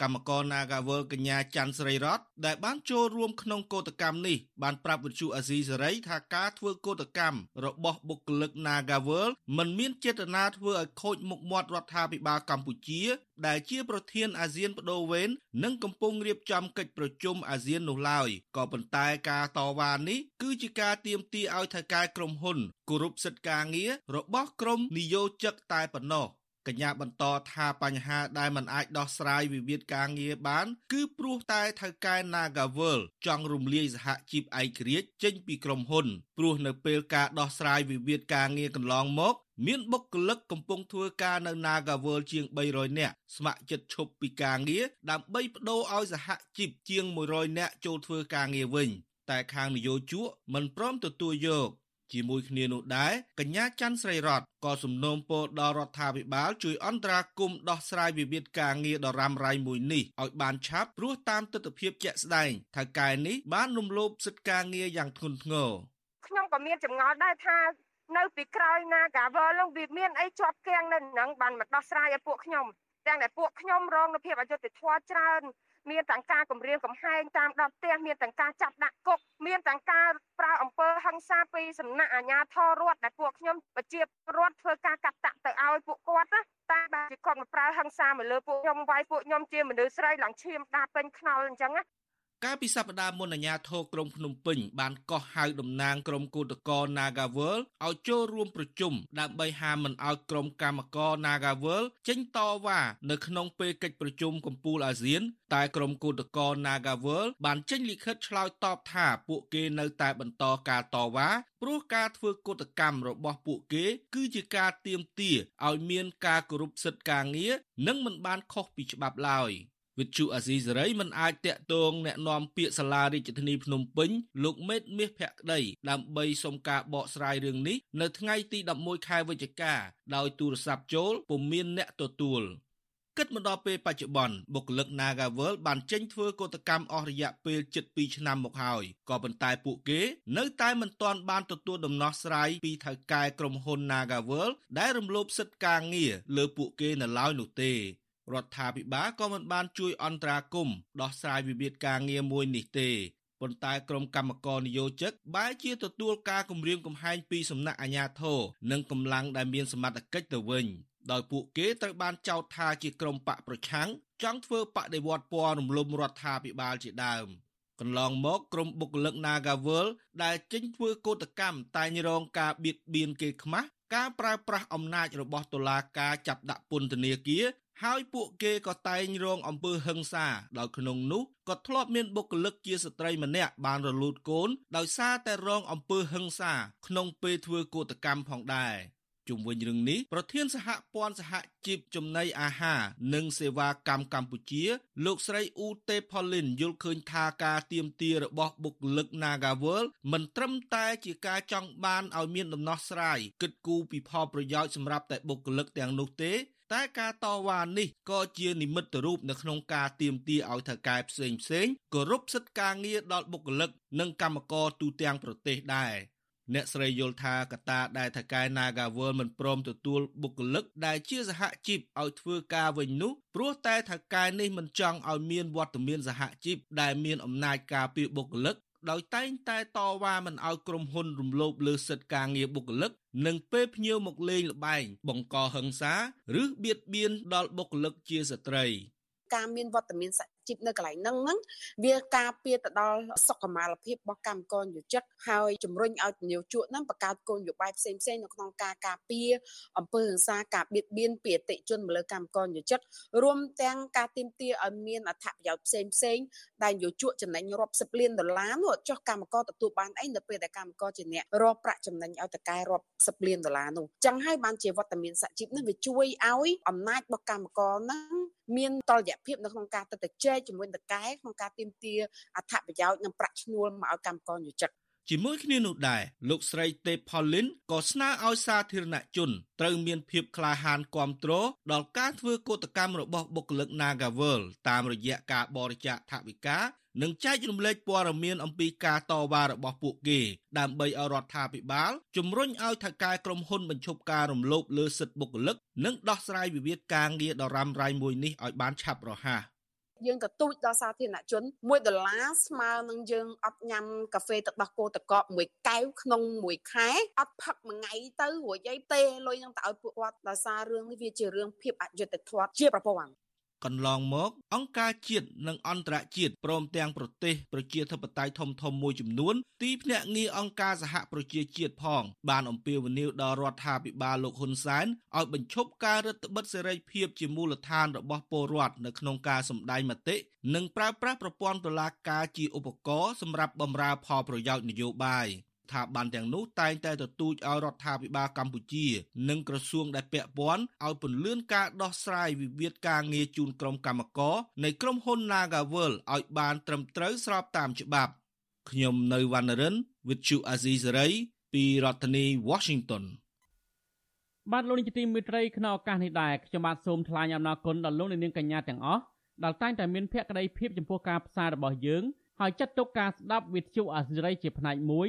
កម្មករ Nagawal កញ្ញាច័ន្ទស្រីរតដែលបានចូលរួមក្នុងកោតកម្មនេះបានប្រាប់វិទ្យុអាស៊ីសេរីថាការធ្វើកោតកម្មរបស់បុគ្គលិក Nagawal មិនមានចេតនាធ្វើឲ្យខូចមុខមាត់រដ្ឋាភិបាលកម្ពុជា ដែលជាប្រធានអាស៊ានបដូវវេននិងកំពុងរៀបចំកិច្ចប្រជុំអាស៊ាននោះឡើយក៏ប៉ុន្តែការតវ៉ានេះគឺជាការទាមទារឲ្យថៅកែក្រុមហ៊ុនគោរពសិទ្ធិការងាររបស់ក្រុមនិយោជិកតែប៉ុណ្ណោះ កញ្ញាបន្តថាបញ្ហាដែលមិនអាចដោះស្រាយវិវាទការងារបាន គឺព្រោះតែថៅកែ Nagavel ចង់រំលាយសហជីពឯករាជ្យចេញពីក្រុមហ៊ុនព្រោះនៅពេលការដោះស្រាយវិវាទការងារកន្លងមក មានបុគ្គលិកកំពុងធ្វើការនៅ Nagavel ជាង300នាក់ស្ម័គ្រចិត្តឈប់ពីការងារដើម្បីបដូរឲ្យសហជីពជាង100នាក់ចូលធ្វើការងារវិញ តែខាងនយោជកមិនព្រមទទួលយក ជាមួយគ្នានោះដែរកញ្ញាច័ន្ទស្រីរតក៏សំណូមពរដល់រដ្ឋាភិបាលជួយអន្តរាគមន៍ដោះស្រាយវិវាទការងារដ៏រ៉ាំរ៉ៃមួយនេះឲ្យបានឆាប់ព្រោះតាមទស្សនវិជ្ជាជាក់ស្ដែងថៅកែនេះបានរំលោភសិទ្ធិការងារយ៉ាងធ្ងន់ធ្ងរខ្ញុំក៏មានចម្ងល់ដែរថានៅពីក្រោយណាកាវលនឹងវាមានអីជាប់គាំងនៅនឹងបានមកដោះស្រាយឲ្យពួកខ្ញុំទាំងតែពួកខ្ញុំរងនូវភាពអយុត្តិធម៌ច្រើន មានទាំងការគម្រាមកំហែងតាមដល់ផ្ទះមានទាំងការចាប់ដាក់គុកមានទាំងការប្រើអំពើហិង្សាពីសំណាក់អាជ្ញាធររដ្ឋដែលពួកខ្ញុំប្រជារដ្ឋធ្វើការកាត់តាក់ទៅឲ្យពួកគាត់ណាតែបើជាគាត់មកប្រើហិង្សាមកលើពួកខ្ញុំវាយពួកខ្ញុំជាមនុស្សស្រីឡើងឈាមដាពេញខ្នល់អញ្ចឹងណា កាលពីសប្តាហ៍មុនអាជ្ញាធរក្រុងភ្នំពេញបានកោះហៅតំណាងក្រុមគឧតកោ Nagavel ឲ្យចូលរួមប្រជុំដើម្បីហាមមិនឲ្យក្រុមកម្មករ Nagavel ចេញតវ៉ានៅក្នុងពេលកិច្ចប្រជុំកំពូលអាស៊ាន តែក្រុមគឧតកោ Nagavel បានចេញលិខិតឆ្លើយតបថាពួកគេនៅតែបន្តការតវ៉ាព្រោះការធ្វើកុតកម្មរបស់ពួកគេ គឺជាការទាមទារឲ្យមានការគោរពសិទ្ធិការងារនិងមិនបានខុសពីច្បាប់ឡើយ។ វិទ្យុអាស៊ីសេរីមិនអាចតាក់ទងแนะនាំពាក្យសាលារាជធានីភ្នំពេញលោកមេតមាសភក្តីដើម្បីសុំការបកស្រាយរឿងនេះនៅថ្ងៃទី11ខែវិច្ឆិកាដោយទូរស័ព្ទចូលពុំមានអ្នកទទួល គិតមកដល់ពេលបច្ចុប្បន្នបុគ្គលិក Nagavel បានចេញធ្វើកោតកម្មអស់រយៈពេលជិត2ឆ្នាំមកហើយក៏ប៉ុន្តែពួកគេ នៅតែមិនទាន់បានទទួលដំណោះស្រាយពីថៅកែក្រុមហ៊ុន Nagavel ដែលរំលោភសិទ្ធិការងារលើពួកគេនៅឡើយនោះទេ រដ្ឋាភិបាលក៏មិនបានជួយអន្តរាគមន៍ដោះស្រាយវិវាទការងារមួយនេះទេប៉ុន្តែក្រុមកម្មករនយោជិកបែរជាទទួលការគំរាមកំហែងពីសំណាក់អាជ្ញាធរនិងកម្លាំងដែលមានសមត្ថកិច្ចទៅវិញដោយពួកគេត្រូវបានចោទថាជាក្រុមបកប្រឆាំងចង់ធ្វើបដិវត្តពណ៌រំលំរដ្ឋាភិបាលជាដើមកន្លងមកក្រុមបុគ្គលិក Nagawal ដែលចេញធ្វើកោតកម្មតែងរងការបៀតបៀនគេខ្មាស់ការប្រើប្រាស់អំណាចរបស់តុលាការចាប់ដាក់ពន្ធនាគារ ហើយពួកគេក៏តែងរងអំពើហិង្សាដោយក្នុងនោះក៏ធ្លាប់មានបុគ្គលិកជាស្ត្រីម្នាក់បានរលូតកូនដោយសារតែរងអំពើហិង្សាក្នុងពេលធ្វើកោតកម្មផងដែរជុំវិញរឿងនេះប្រធានសហព័ន្ធសហជីពចំណីអាហារនិងសេវាកម្មកម្ពុជា លោកស្រីអ៊ូតេផូលីនយល់ឃើញថាការទៀមទារបស់បុគ្គលិក Nagawal មិនត្រឹមតែជាការចង់បានឲ្យមានដំណោះស្រាយគិតគូរពីផលប្រយោជន៍សម្រាប់តែបុគ្គលិកទាំងនោះទេ តែការតវ៉ានេះក៏ជានិមិត្តរូបនៅក្នុងការទៀមទាឲ្យថៅកែផ្សេងផ្សេងគោរពសិទ្ធិការងារដល់បុគ្គលិក និងកម្មករទូទាំងប្រទេសដែរអ្នកស្រីយល់ថាកត្តាដែលថៅកែ Nagawal មិនព្រមទទួលបុគ្គលិកដែលជាសហជីពឲ្យធ្វើការវិញនោះព្រោះតែថៅកែនេះមិនចង់ឲ្យមានវត្តមានសហជីពដែលមានអំណាចការពារបុគ្គលិក ដោយតែងតែតវ៉ាមិនឲ្យក្រុមហ៊ុនរំលោភលើសិទ្ធិការងារបុគ្គលិកនិងពេលភ្ញៀវមកលេងល្បែងបង្កហិង្សា ឬបៀតបៀនដល់បុគ្គលិកជាស្ត្រីការមានវត្តមានសហ ជីពនៅកន្លែងហ្នឹងហ្នឹងវាការពារទៅដល់សុខុមាលភាពរបស់កម្មករនិយោជិតហើយជំរុញឲ្យនិយោជកហ្នឹងបង្កើតគោលនយោបាយផ្សេងផ្សេងនៅក្នុងការការពារអំពើហិង្សាការបៀតបៀនពីអតិជនមកលើកម្មករនិយោជិតរួមទាំងការទាមទារឲ្យមានអត្ថប្រយោជន៍ផ្សេងផ្សេងដែលនិយោជកចំណេញរាប់សិបលានដុល្លារនោះចុះកម្មករទទួលបានអីនៅពេលដែលកម្មករជាអ្នករកប្រាក់ចំណេញឲ្យតកែរាប់សិបលានដុល្លារនោះចឹងហើយបានជាវត្តមានសហជីពនេះវាជួយឲ្យអំណាចរបស់កម្មករហ្នឹង មានតលយៈភាពនៅក្នុងការទៅទៅជែកជាមួយតកែក្នុងការទាមទារអត្ថប្រយោជន៍និងប្រាក់ឈ្នួលមកឲ្យកម្មករនិយោជិត ជាមួយគ្នានោះដែរលោកស្រីទេផូលីនក៏ស្នើឲ្យសាធារណជនត្រូវមានភាពក្លាហានគ្រប់គ្រងដល់ការធ្វើកោតកម្មរបស់បុគ្គលិក Nagavel តាមរយៈការបរិច្ចាគថវិកានិងចែករំលែកព័ត៌មានអំពីការតវ៉ារបស់ពួកគេ ដើម្បីឲ្យរដ្ឋាភិបាលជំរុញឲ្យថៅកែក្រុមហ៊ុនបញ្ឈប់ការរំលោភលើសិទ្ធិបុគ្គលិក និងដោះស្រាយវិវាទការងារដ៏រ៉ាំរ៉ៃមួយនេះឲ្យបានឆាប់រហ័ស យើងទទូចដល់សាធារណជន1ដុល្លារស្មើនឹងយើងអត់ញ៉ាំកាហ្វេទឹកដោះគោតកកមួយកែវក្នុងមួយខែអត់ផឹកមួយថ្ងៃទៅរួចអីទេលុយនឹងទៅឲ្យពួកគាត់ដោយសាររឿងនេះវាជារឿងភាពអយុត្តិធម៌ជាប្រព័ន្ធ កន្លងមក អង្គការជាតិនិងអន្តរជាតិព្រមទាំងប្រទេសប្រជាធិបតេយ្យធំធំមួយចំនួនទីភ្នាក់ងារអង្គការសហប្រជាជាតិផង បានអំពាវនាវដល់រដ្ឋាភិបាលលោកហ៊ុនសែនឲ្យបញ្ឈប់ការរឹតបន្តឹងសេរីភាពជាមូលដ្ឋានរបស់ពលរដ្ឋនៅក្នុងការសម្ដែងមតិនិងប្រើប្រាស់ប្រព័ន្ធតុលាការជាឧបករណ៍សម្រាប់បម្រើផលប្រយោជន៍នយោបាយ។ ថាបានទាំងនោះតែងតែទទូចឲ្យរដ្ឋាភិបាលកម្ពុជា និងក្រសួងដែលពាក់ព័ន្ធឲ្យពន្លឿនការដោះស្រាយវិវាទការងារជូនក្រុមកម្មករនៃក្រុមហ៊ុន Nagavel ឲ្យបានត្រឹមត្រូវស្របតាមច្បាប់ខ្ញុំនៅវណ្ណរិន With Chu Azizi Saray ពីរដ្ឋធានី Washington បាទលោកនាយកទីមេត្រីក្នុងឱកាសនេះដែរខ្ញុំបាទសូមថ្លែងអំណរគុណដល់លោកនាងកញ្ញាទាំងអស់ដែលតែងតែមានភក្ដីភាពចំពោះការផ្សាយរបស់យើងហើយចាត់ទុកការស្ដាប់វិទ្យុអាស៊ីរីជាផ្នែកមួយ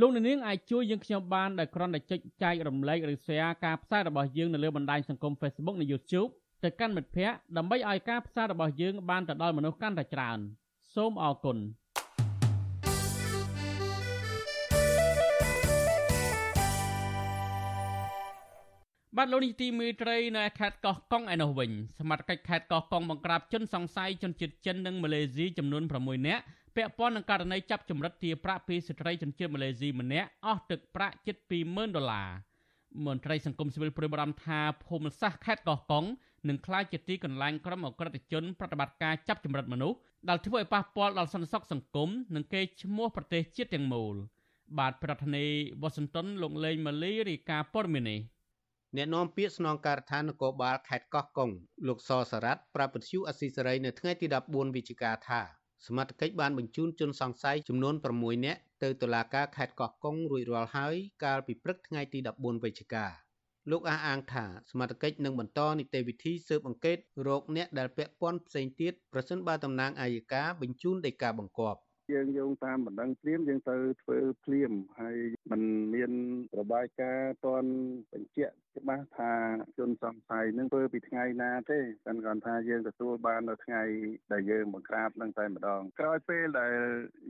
លោកនាងអាចជួយយើងខ្ញុំបានដោយគ្រាន់តែចុចចែករំលែកឬ share ការផ្សាយរបស់យើងនៅលើបណ្ដាញសង្គម Facebook និង YouTube ទៅកាន់មិត្តភ័ក្តិដើម្បីឲ្យការផ្សាយរបស់យើងបានទៅដល់មនុស្សកាន់តែច្រើនសូមអរគុណបាទលោកនេះទីមេត្រីនៅខេត្តកោះកុងឯនោះវិញសមត្ថកិច្ចខេត្តកោះកុងបង្ក្រាបជនសង្ស័យជនជាតិចិននិងម៉ាឡេស៊ីចំនួន6នាក់ ពាក់ព័ន្ធនឹងករណីចាប់ចម្រិតទារប្រាក់ពីស្ត្រីជនជាតិម៉ាឡេស៊ីម្នាក់អស់ទឹកប្រាក់ជិត20,000ដុល្លារមន្ត្រីសង្គមស៊ីវិលព្រួយបារម្ភថាភូមិសាស្ត្រខេត្តកោះកុងនឹងក្លាយជាទីកន្លែងក្រុមអក្រិតជនប្រតិបត្តិការចាប់ចម្រិតមនុស្សដែលធ្វើឲ្យប៉ះពាល់ដល់សន្តិសុខសង្គមនិងកេរ្តិ៍ឈ្មោះប្រទេសជាតិទាំងមូលបាទប្រធានាធិបតីវ៉ាស៊ីនតោនលោកលេងម៉ាលីរាយការណ៍ព័ត៌មាននេះអ្នកនាំពាក្យស្នងការដ្ឋាននគរបាលខេត្តកោះកុងលោកសសារ៉ាត់ប្រាប់ពទ្យុអស៊ីសេរីនៅថ្ងៃទី14វិច្ឆិកាថា សមត្ថកិច្ចបានបញ្ជូនជនសង្ស័យចំនួន6នាក់ទៅតុលាការខេត្តកោះកុងរួចរាល់ហើយកាលពីព្រឹកថ្ងៃទី14វិច្ឆិកាលោកអះអាងថាសមត្ថកិច្ចនឹងបន្តនីតិវិធីស៊ើបអង្កេតរោគអ្នកដែលពាក់ព័ន្ធផ្សេងទៀតប្រសិនបើតំណាងអាយកាបញ្ជូនដីកាបង្គាប់យើងយោងតាមបណ្ដឹងភ្លាមយើងទៅធ្វើភ្លាមហើយ มันមានរបាយការណ៍តនបញ្ជាក់ច្បាស់ថាជនសង្ស័យនឹងធ្វើពីថ្ងៃណាទេតែគាត់ថាយើងទទួលបាននៅថ្ងៃដែលយើងបង្ក្រាបនឹងតែម្ដងក្រោយពេលដែល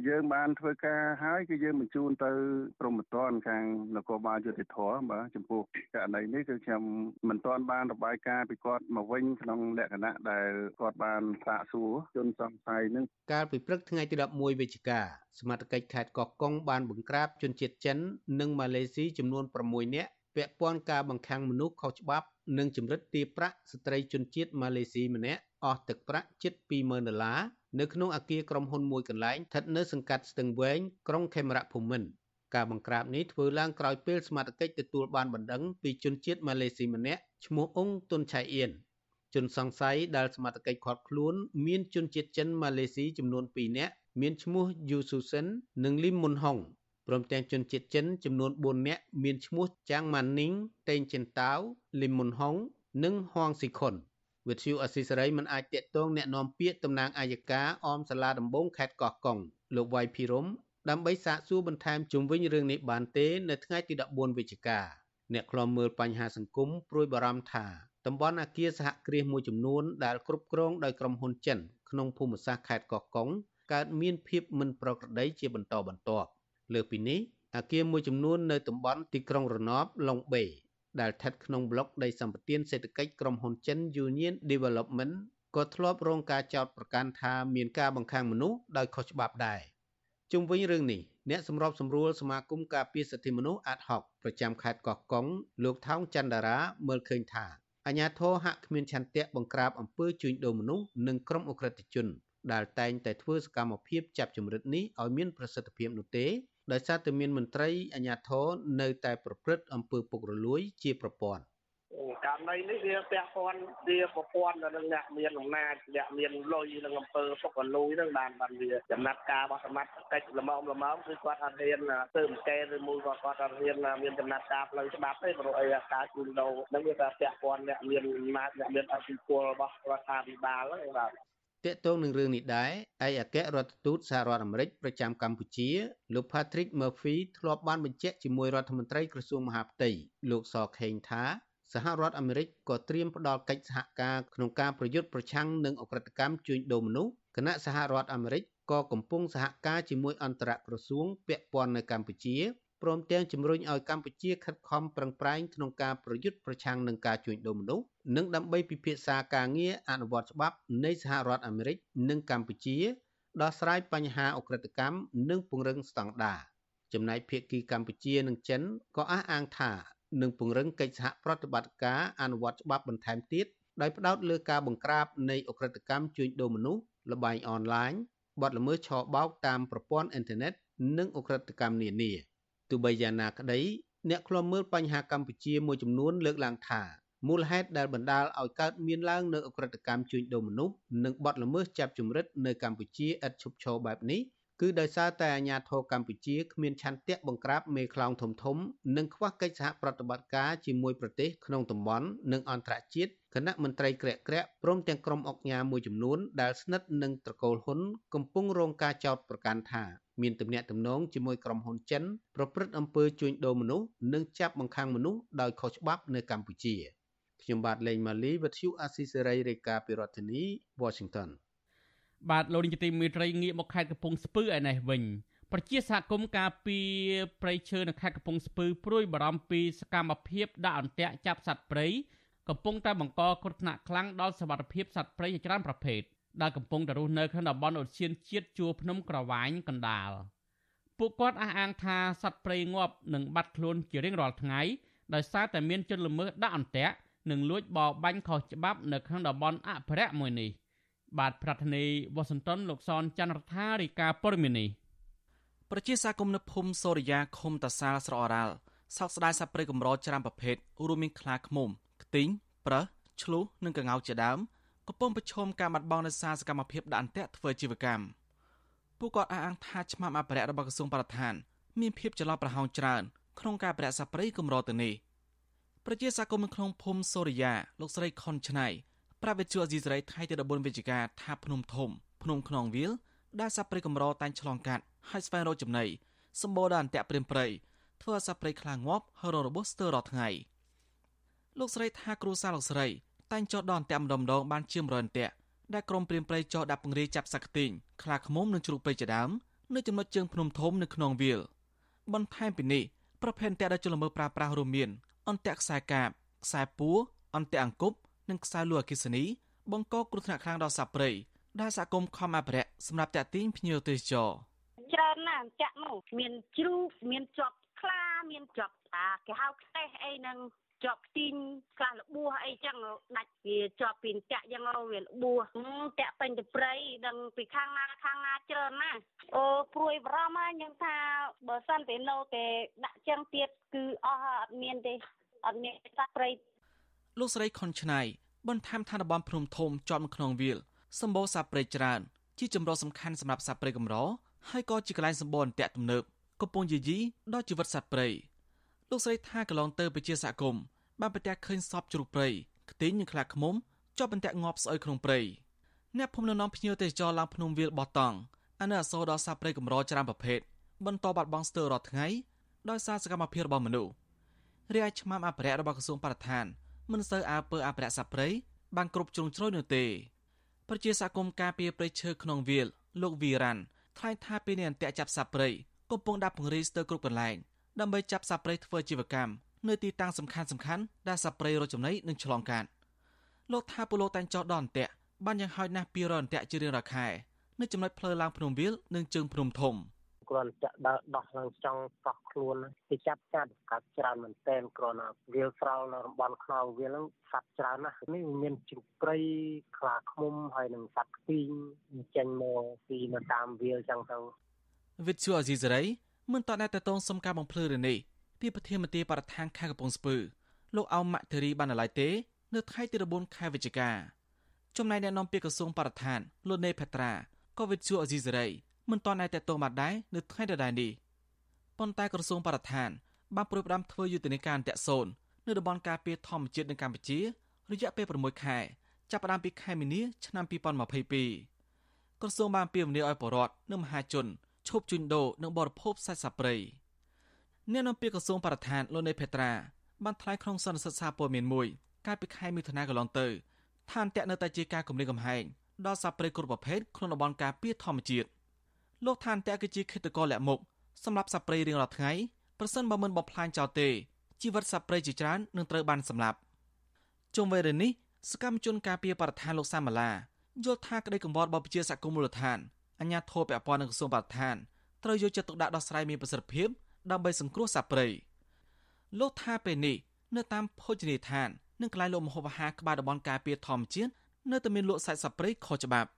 យើងបានធ្វើការហើយគឺយើងបញ្ជូនទៅព្រមត្តនខាងនគរបាលយុតិធធបាទចំពោះករណីនេះគឺខ្ញុំមិនទាន់បានរបាយការណ៍ពីគាត់មកវិញក្នុងលក្ខណៈដែលគាត់បានសាកសួរជនសង្ស័យនឹងកាលពីព្រឹកថ្ងៃទី11វិច្ឆិកាសមាជិកខេត្តកោះកុងបានបង្ក្រាបជនជាតិចិននិងម៉ាឡេស៊ីចំនួន6នាក់ពាក់ព័ន្ធការបង្ខាំងមនុស្សខុសច្បាប់និងជំរិតទារប្រាក់ស្ត្រីជនជាតិម៉ាឡេស៊ីម្នាក់អស់ទឹកប្រាក់ជិត20000ដុល្លារនៅក្នុងអគារក្រុមហ៊ុនមួយកន្លែងស្ថិតនៅសង្កាត់ស្ទឹងវែងក្រុងខេមរៈភូមិន្ទការបង្ក្រាបនេះធ្វើឡើងក្រោយពេលសមាជិកទទួលបានបណ្ដឹងពីជនជាតិម៉ាឡេស៊ីម្នាក់ឈ្មោះអ៊ុងតុនឆៃអៀនជនសង្ស័យដែលសមាជិកឃាត់ខ្លួនមានជនជាតិចិនម៉ាឡេស៊ីចំនួន2នាក់មានឈ្មោះយូស៊ូសិននិងលីមមុនហុង ព្រមទាំងជនជាតិចិនចំនួន4នាក់មានឈ្មោះចាងម៉ានីងតេងចិនតាវលីមមុនហុងនិងហួងស៊ីខុនវិទ្យុអស៊ីសេរីមិនអាចតាក់ទងแนะនាំពាក្យតំណាងអាយកាអមសាលាដំបងខេត្តកោះកុងលោកវៃភីរមដើម្បីសាកសួរបន្ថែមជុំវិញរឿងនេះបានទេនៅថ្ងៃទី14វិច្ឆិកាអ្នកខ្លំមើលបញ្ហាសង្គមព្រួយបារម្ភថាតំបន់អាគារសហគ្រាសមួយចំនួនដែលគ្រប់គ្រងដោយក្រុមហ៊ុនចិនក្នុងភូមិសាស្ត្រខេត្តកោះកុងកើតមានភាពមិនប្រក្រតីជាបន្តបន្ទាប់ លើពីនេះអគារមួយចំនួននៅតំបន់ទីក្រុងរណបឡុងបេដែលស្ថិតក្នុងប្លុកដីសម្បត្តិសេដ្ឋកិច្ចក្រុមហ៊ុនចិន Union Development ក៏ធ្លាប់រងការចោទប្រកាន់ថាមានការបង្ខាំងមនុស្សដោយខុសច្បាប់ដែរជុំវិញរឿងនេះអ្នកសម្របសម្រួលសមាគមការពារសិទ្ធិមនុស្សអាតហុកប្រចាំខេត្តកោះកុងលោកថោងច័ន្ទតារាមើលឃើញថាអាញាធរហាក់គ្មានឆន្ទៈបង្ក្រាបអំពើជួញដូរមនុស្សនិងក្រុមអ ுக ្រិតជនដែលតែងតែធ្វើសកម្មភាពចាប់ចម្រិតនេះឲ្យមានប្រសិទ្ធភាពនោះទេ ដោយសារតែមានមន្ត្រីអាជ្ញាធរនៅតែប្រព្រឹត្តអំពើពុករលួយជាប្រព័ន្ធករណីនេះវាពាក់ព័ន្ធវាប្រព័ន្ធទៅនឹងអ្នកមានអំណាចអ្នកមានលុយនឹងអំពើពុករលួយនឹងបានបានវាចំណាត់ការរបស់សមត្ថកិច្ចល្មមល្មមគឺគាត់អត់ហ៊ានស៊ើបអង្កេតឬមួយក៏គាត់អត់ហ៊ានមានចំណាត់ការផ្លូវច្បាប់ទេព្រោះអីការជួញដូរនឹងវាតែពាក់ព័ន្ធអ្នកមានអំណាចអ្នកមានអធិបុលរបស់រដ្ឋាភិបាលហ្នឹងបាទ ទាក់ទងនឹងរឿងនេះដែរឯកអគ្គរដ្ឋទូតសហរដ្ឋអាមេរិកប្រចាំកម្ពុជាលោក Patrick Murphy ធ្លាប់បានបញ្ជាក់ជាមួយរដ្ឋមន្ត្រីក្រសួងមហាផ្ទៃលោកសខេងថាសហរដ្ឋអាមេរិកក៏ត្រៀមផ្ដល់កិច្ចសហការក្នុងការប្រយុទ្ធប្រឆាំងនឹងអ ுக ្រិតកម្មជួញដូរមនុស្សគណៈសហរដ្ឋអាមេរិកក៏កំពុងសហការជាមួយអន្តរក្រសួងពាក់ព័ន្ធនៅកម្ពុជាព្រមទាំងជំរុញឲ្យកម្ពុជាខិតខំប្រឹងប្រែងក្នុងការប្រយុទ្ធប្រឆាំងនឹងការជួញដូរមនុស្ស និងដើម្បីពិភាក្សាការងារអនុវត្តច្បាប់នៃសហរដ្ឋអាមេរិកនិងកម្ពុជាដោះស្រាយបញ្ហាអ ுக ្រិតកម្មនិងពង្រឹងស្តង់ដារចំណែកភាគីកម្ពុជានិងចិនក៏អះអាងថានឹងពង្រឹងកិច្ចសហប្រតិបត្តិការអនុវត្តច្បាប់បន្ថែមទៀតដោយផ្ដោតលើការបង្ក្រាបនៃអ ுக ្រិតកម្មជួញដូរមនុស្សលបែងអនឡាញបទល្មើសឆបោកតាមប្រព័ន្ធអ៊ីនធឺណិតនិងអ ுக ្រិតកម្មនានាទោះបីយ៉ាងណាក្តីអ្នកខ្លំមើលបញ្ហាកម្ពុជាមួយចំនួនលើកឡើងថា មូលហេតុដែលបណ្ដាលឲ្យកើតមានឡើងនៅអ ுக ្រិតកម្មជួញដូរមនុស្សនិងបទល្មើសចាប់ជំរិតនៅកម្ពុជាឥតឈប់ឈរបែបនេះគឺដោយសារតែអាញាធរកម្ពុជាគ្មានឆន្ទៈបង្ក្រាបមេខ្លោងធំធំ និងខ្វះកិច្ចសហប្រតិបត្តិការជាមួយប្រទេសក្នុងតំបន់និងអន្តរជាតិគណៈមន្ត្រីក្រាក់ក្រាក់ព្រមទាំងក្រុមអង្គការមួយចំនួនដែលស្និទ្ធនឹងត្រកូលហ៊ុនកំពុងរងការចោទប្រកាន់ថាមានទំនាក់ទំនងជាមួយក្រុមហ៊ុនចិនប្រព្រឹត្តអំពើជួញដូរមនុស្សនិងចាប់បង្ខាំងមនុស្សដោយខុសច្បាប់នៅកម្ពុជា ខ្ញុំបាទលេងម៉ាលីវិទ្យុអាស៊ីសេរីរាយការណ៍ពីរដ្ឋធានី Washington បាទលោកនាយកទីមេត្រីងាកមកខេត្តកំពង់ស្ពឺឯនេះវិញប្រជាសហគមន៍ការពីប្រៃឈើនៅខេត្តកំពង់ស្ពឺព្រួយបារម្ភពីសកម្មភាពដាក់អន្ទាក់ចាប់សត្វព្រៃកំពុងតែបង្កគ្រោះថ្នាក់ខ្លាំងដល់សវត្ថិភាពសត្វព្រៃជាច្រើនប្រភេទដែលកំពុងតែរស់នៅក្នុងតំបន់ឧទ្យានជាតិជួរភ្នំក្រវាញកណ្ដាលពួកគាត់អះអាងថាសត្វព្រៃងាប់នឹងបាត់ខ្លួនជារៀងរាល់ថ្ងៃដោយសារតែមានជនល្មើសដាក់អន្ទាក់ និងលួចបរបាញ់ខុសច្បាប់នៅក្នុងតំបន់អភិរក្សមួយនេះបាទប្រធានាធិបតីវ៉ាស៊ីនតោនលោកសនច័ន្ទរដ្ឋារាយការណ៍ព័ត៌មាននេះប្រជាសាគមនៅភូមិសូរិយាឃុំតាសាលស្រអរ៉ាល់សោកស្ដាយសត្វព្រៃកម្រច្រើនប្រភេទរួមមានខ្លាឃ្មុំខ្ទីងប្រើសឆ្លុះនិងកង្កោជាដើមកំពុងប្រឈមការបាត់បង់នូវសារសកម្មភាពដាក់អន្ទាក់ធ្វើជីវកម្មពួកគាត់អះអាងថាឆ្មាំអភិរក្សរបស់ក្រសួងបរិស្ថានមានភាពចន្លោះប្រហោងច្រើនក្នុងការប្រែសព្រៃកម្រទៅនេះ ប្រជាសាគមនៅក្នុងភូមិសូរិយាលោកស្រីខុនឆ្នៃប្រាប់វិទ្យុអេស៊ីសរ៉ៃថ្ងៃទី14វិច្ឆិកាថាភ្នំធំភ្នំខ្នងវាលដែលសព្រៃកម្រតែងឆ្លងកាត់ហើយស្វែងរកចំណីសម្បូរដល់អន្ទាក់ព្រាមព្រៃធ្វើឲ្យសព្រៃខ្លាងាប់ហើយរងរបួសស្ទើររាល់ថ្ងៃលោកស្រីថាគ្រូសាលោកស្រីតែងចោះដល់អន្ទាក់ម្ដងម្ដងបានជា100អន្ទាក់ដែលក្រុមព្រាមព្រៃចោះដាក់ពង្រាយចាប់សក្តិញខ្លាឃ្មុំនិងជ្រូកព្រៃជាដើមនៅចំណុចជើងភ្នំធំនៅក្នុងវាលបន្ថែមពីនេះប្រភេទអន្ទាក់ដែលជលមើប្រើប្រាស់រួមមាន អន្ទាក់ខ្សែកាបខ្សែពួរអន្ទាក់អង្គប់និងខ្សែលួអគិសនីបង្កគ្រោះថ្នាក់ខ្លាំងដល់សត្វព្រៃដែលសហគមន៍ខំអភិរក្សសម្រាប់តាក់ទាញភ្ញៀវទេសចរច្រើនណាស់អន្ទាក់មកមានជ្រូកមានជាប់ខ្លាមានជាប់អាគេហៅខ្ទេសអីហ្នឹង ជាប់ទីងខ្លះលបួសអីចឹងដាច់វាជាប់ពីតាក់ចឹងវាលបួសតាក់ពេញទៅព្រៃដឹងពីខាងណាខាងណាច្រើនណាស់អូព្រួយបារម្ភហើយខ្ញុំថាបើសិនតែនៅតែដាក់ចឹងទៀតគឺអស់អត់មានទេអត់មានសត្វព្រៃលោកស្រីខុនឆ្នៃបន្ថែមថាតំបន់ភ្នំធំជាប់នៅក្នុងវាលសម្បូរសត្វព្រៃច្រើនជាចម្រោះសំខាន់សម្រាប់សត្វព្រៃកម្រហើយក៏ជាកន្លែងសម្បូរអន្ទាក់ទំនើបកំពុងយាយីដល់ជីវិតសត្វព្រៃ លោកស្រីថាកន្លងទៅប្រជាសហគមន៍បានប្រទះឃើញសពជ្រូកព្រៃខ្ទីងនិងខ្លាឃ្មុំជាប់អន្ទាក់ងាប់ស្អុយក្នុងព្រៃអ្នកភូមិនៅនាំភ្ញៀវទេសចរឡើងភ្នំវាលបោះតង់អានៅអសូរដល់សត្វព្រៃកម្រច្រើនប្រភេទបន្តបាត់បង់ស្ទើររាល់ថ្ងៃដោយសារសកម្មភាពរបស់មនុស្សរាយឆ្មាំអភិរក្សរបស់ក្រសួងបរិស្ថានមិនសូវអើពើអភិរក្សសត្វព្រៃបានគ្រប់ជ្រុងជ្រោយនោះទេប្រជាសហគមន៍ការពារព្រៃឈើក្នុងវាលលោកវីរ៉ាន់ថ្លែងថាពេលនេះអន្ទាក់ចាប់សត្វព្រៃកំពុងដាក់ពង្រាយស្ទើរគ្រប់កន្លែង ដើម្បីចាប់សត្វព្រៃធ្វើជីវកម្មនៅទីតាំងសំខាន់សំខាន់ដែលសត្វព្រៃរកចំណីនិងឆ្លងកាត់លោកថាពលលោកតែងចោះដល់អន្ទាក់បានយ៉ាងហោចណាស់200អន្ទាក់ជារៀងរាល់ខែនៅចំណុចផ្លូវឡើងភ្នំវាលនិងជើងភ្នំធំគ្រាន់ចាក់ដើរដោះឡើងចង់កោះខ្លួនគេចាប់ចាត់កាត់ច្រើនមែនតែនគ្រាន់តែវាលស្រោលនៅតំបន់ខ្នងវាលហ្នឹងសត្វច្រើនណាស់នេះមានជ្រូកព្រៃខ្លាឃ្មុំហើយនិងសត្វខ្ទីងចេញមកពីនៅតាមវាលចឹងទៅវិទ្យុអេស៊ីសេរី មិនតតែតតងសុំការបំភ្លឺរឿងនេះពីប្រធានមន្ត្រីបរិស្ថានខេត្តកំពង់ស្ពឺលោកអោមម៉ាក់ធារីបានឡើយទេ នៅថ្ងៃទី14ខែវិច្ឆិកាចំណែកអ្នកនាំពាក្យក្រសួងបរិស្ថានលោកណេផេត្រាក៏វិទ្យុអេស៊ីសេរីមិនតតែតតងបានដែរនៅថ្ងៃដដែលនេះប៉ុន្តែក្រសួងបរិស្ថានបានប្រួយផ្ដាំធ្វើយុទ្ធនាការអន្តៈសូននៅតំបន់ការពារធម្មជាតិនៅកម្ពុជា រយៈពេល6ខែចាប់ផ្ដើមពីខែមីនាឆ្នាំ2022ក្រសួងបានពៀវនាឲ្យបរដ្ឋនិងមហាជន ឈប់ជួញដូរនិងបរិភោគសាច់សាព្រៃអ្នកនាំពាក្យក្រសួងបរិស្ថានលោកនេផេត្រាបានថ្លែងក្នុងសន្និសីទសារព័ត៌មានមួយកាលពីខែមិថុនាកន្លងទៅថាអន្តៈនៅតែជាការគម្រាមកំហែងដល់សាព្រៃគ្រប់ប្រភេទក្នុងតំបន់ការពារធម្មជាតិលោកថាអន្តៈគឺជាឃាតករលាក់មុខសម្រាប់សាព្រៃរៀងរាល់ថ្ងៃប្រសិនបើមិនបំផ្លាញចោលទេជីវិតសាព្រៃជាច្រើននឹងត្រូវបានសម្លាប់ជុំវិញរឿងនេះសកម្មជនការពារបរិស្ថានលោកសាមាឡាយល់ថាក្តីកង្វល់របស់ប្រជាសហគមន៍មូលដ្ឋាន អញ្ញាធិបពាក់ព័ន្ធនឹងក្រសួងបរិស្ថានត្រូវយកចិត្តទុកដាក់ដោះស្រាយមានប្រសិទ្ធភាពដើម្បីសង្គ្រោះសត្វព្រៃលោកថាពេលនេះនៅតាមភោជនីយដ្ឋាននិងកន្លែងលក់ម្ហូបអាហារក្បែរតំបន់ការពារធម្មជាតិនៅតែមានលក់សាច់សត្វព្រៃខុសច្បាប់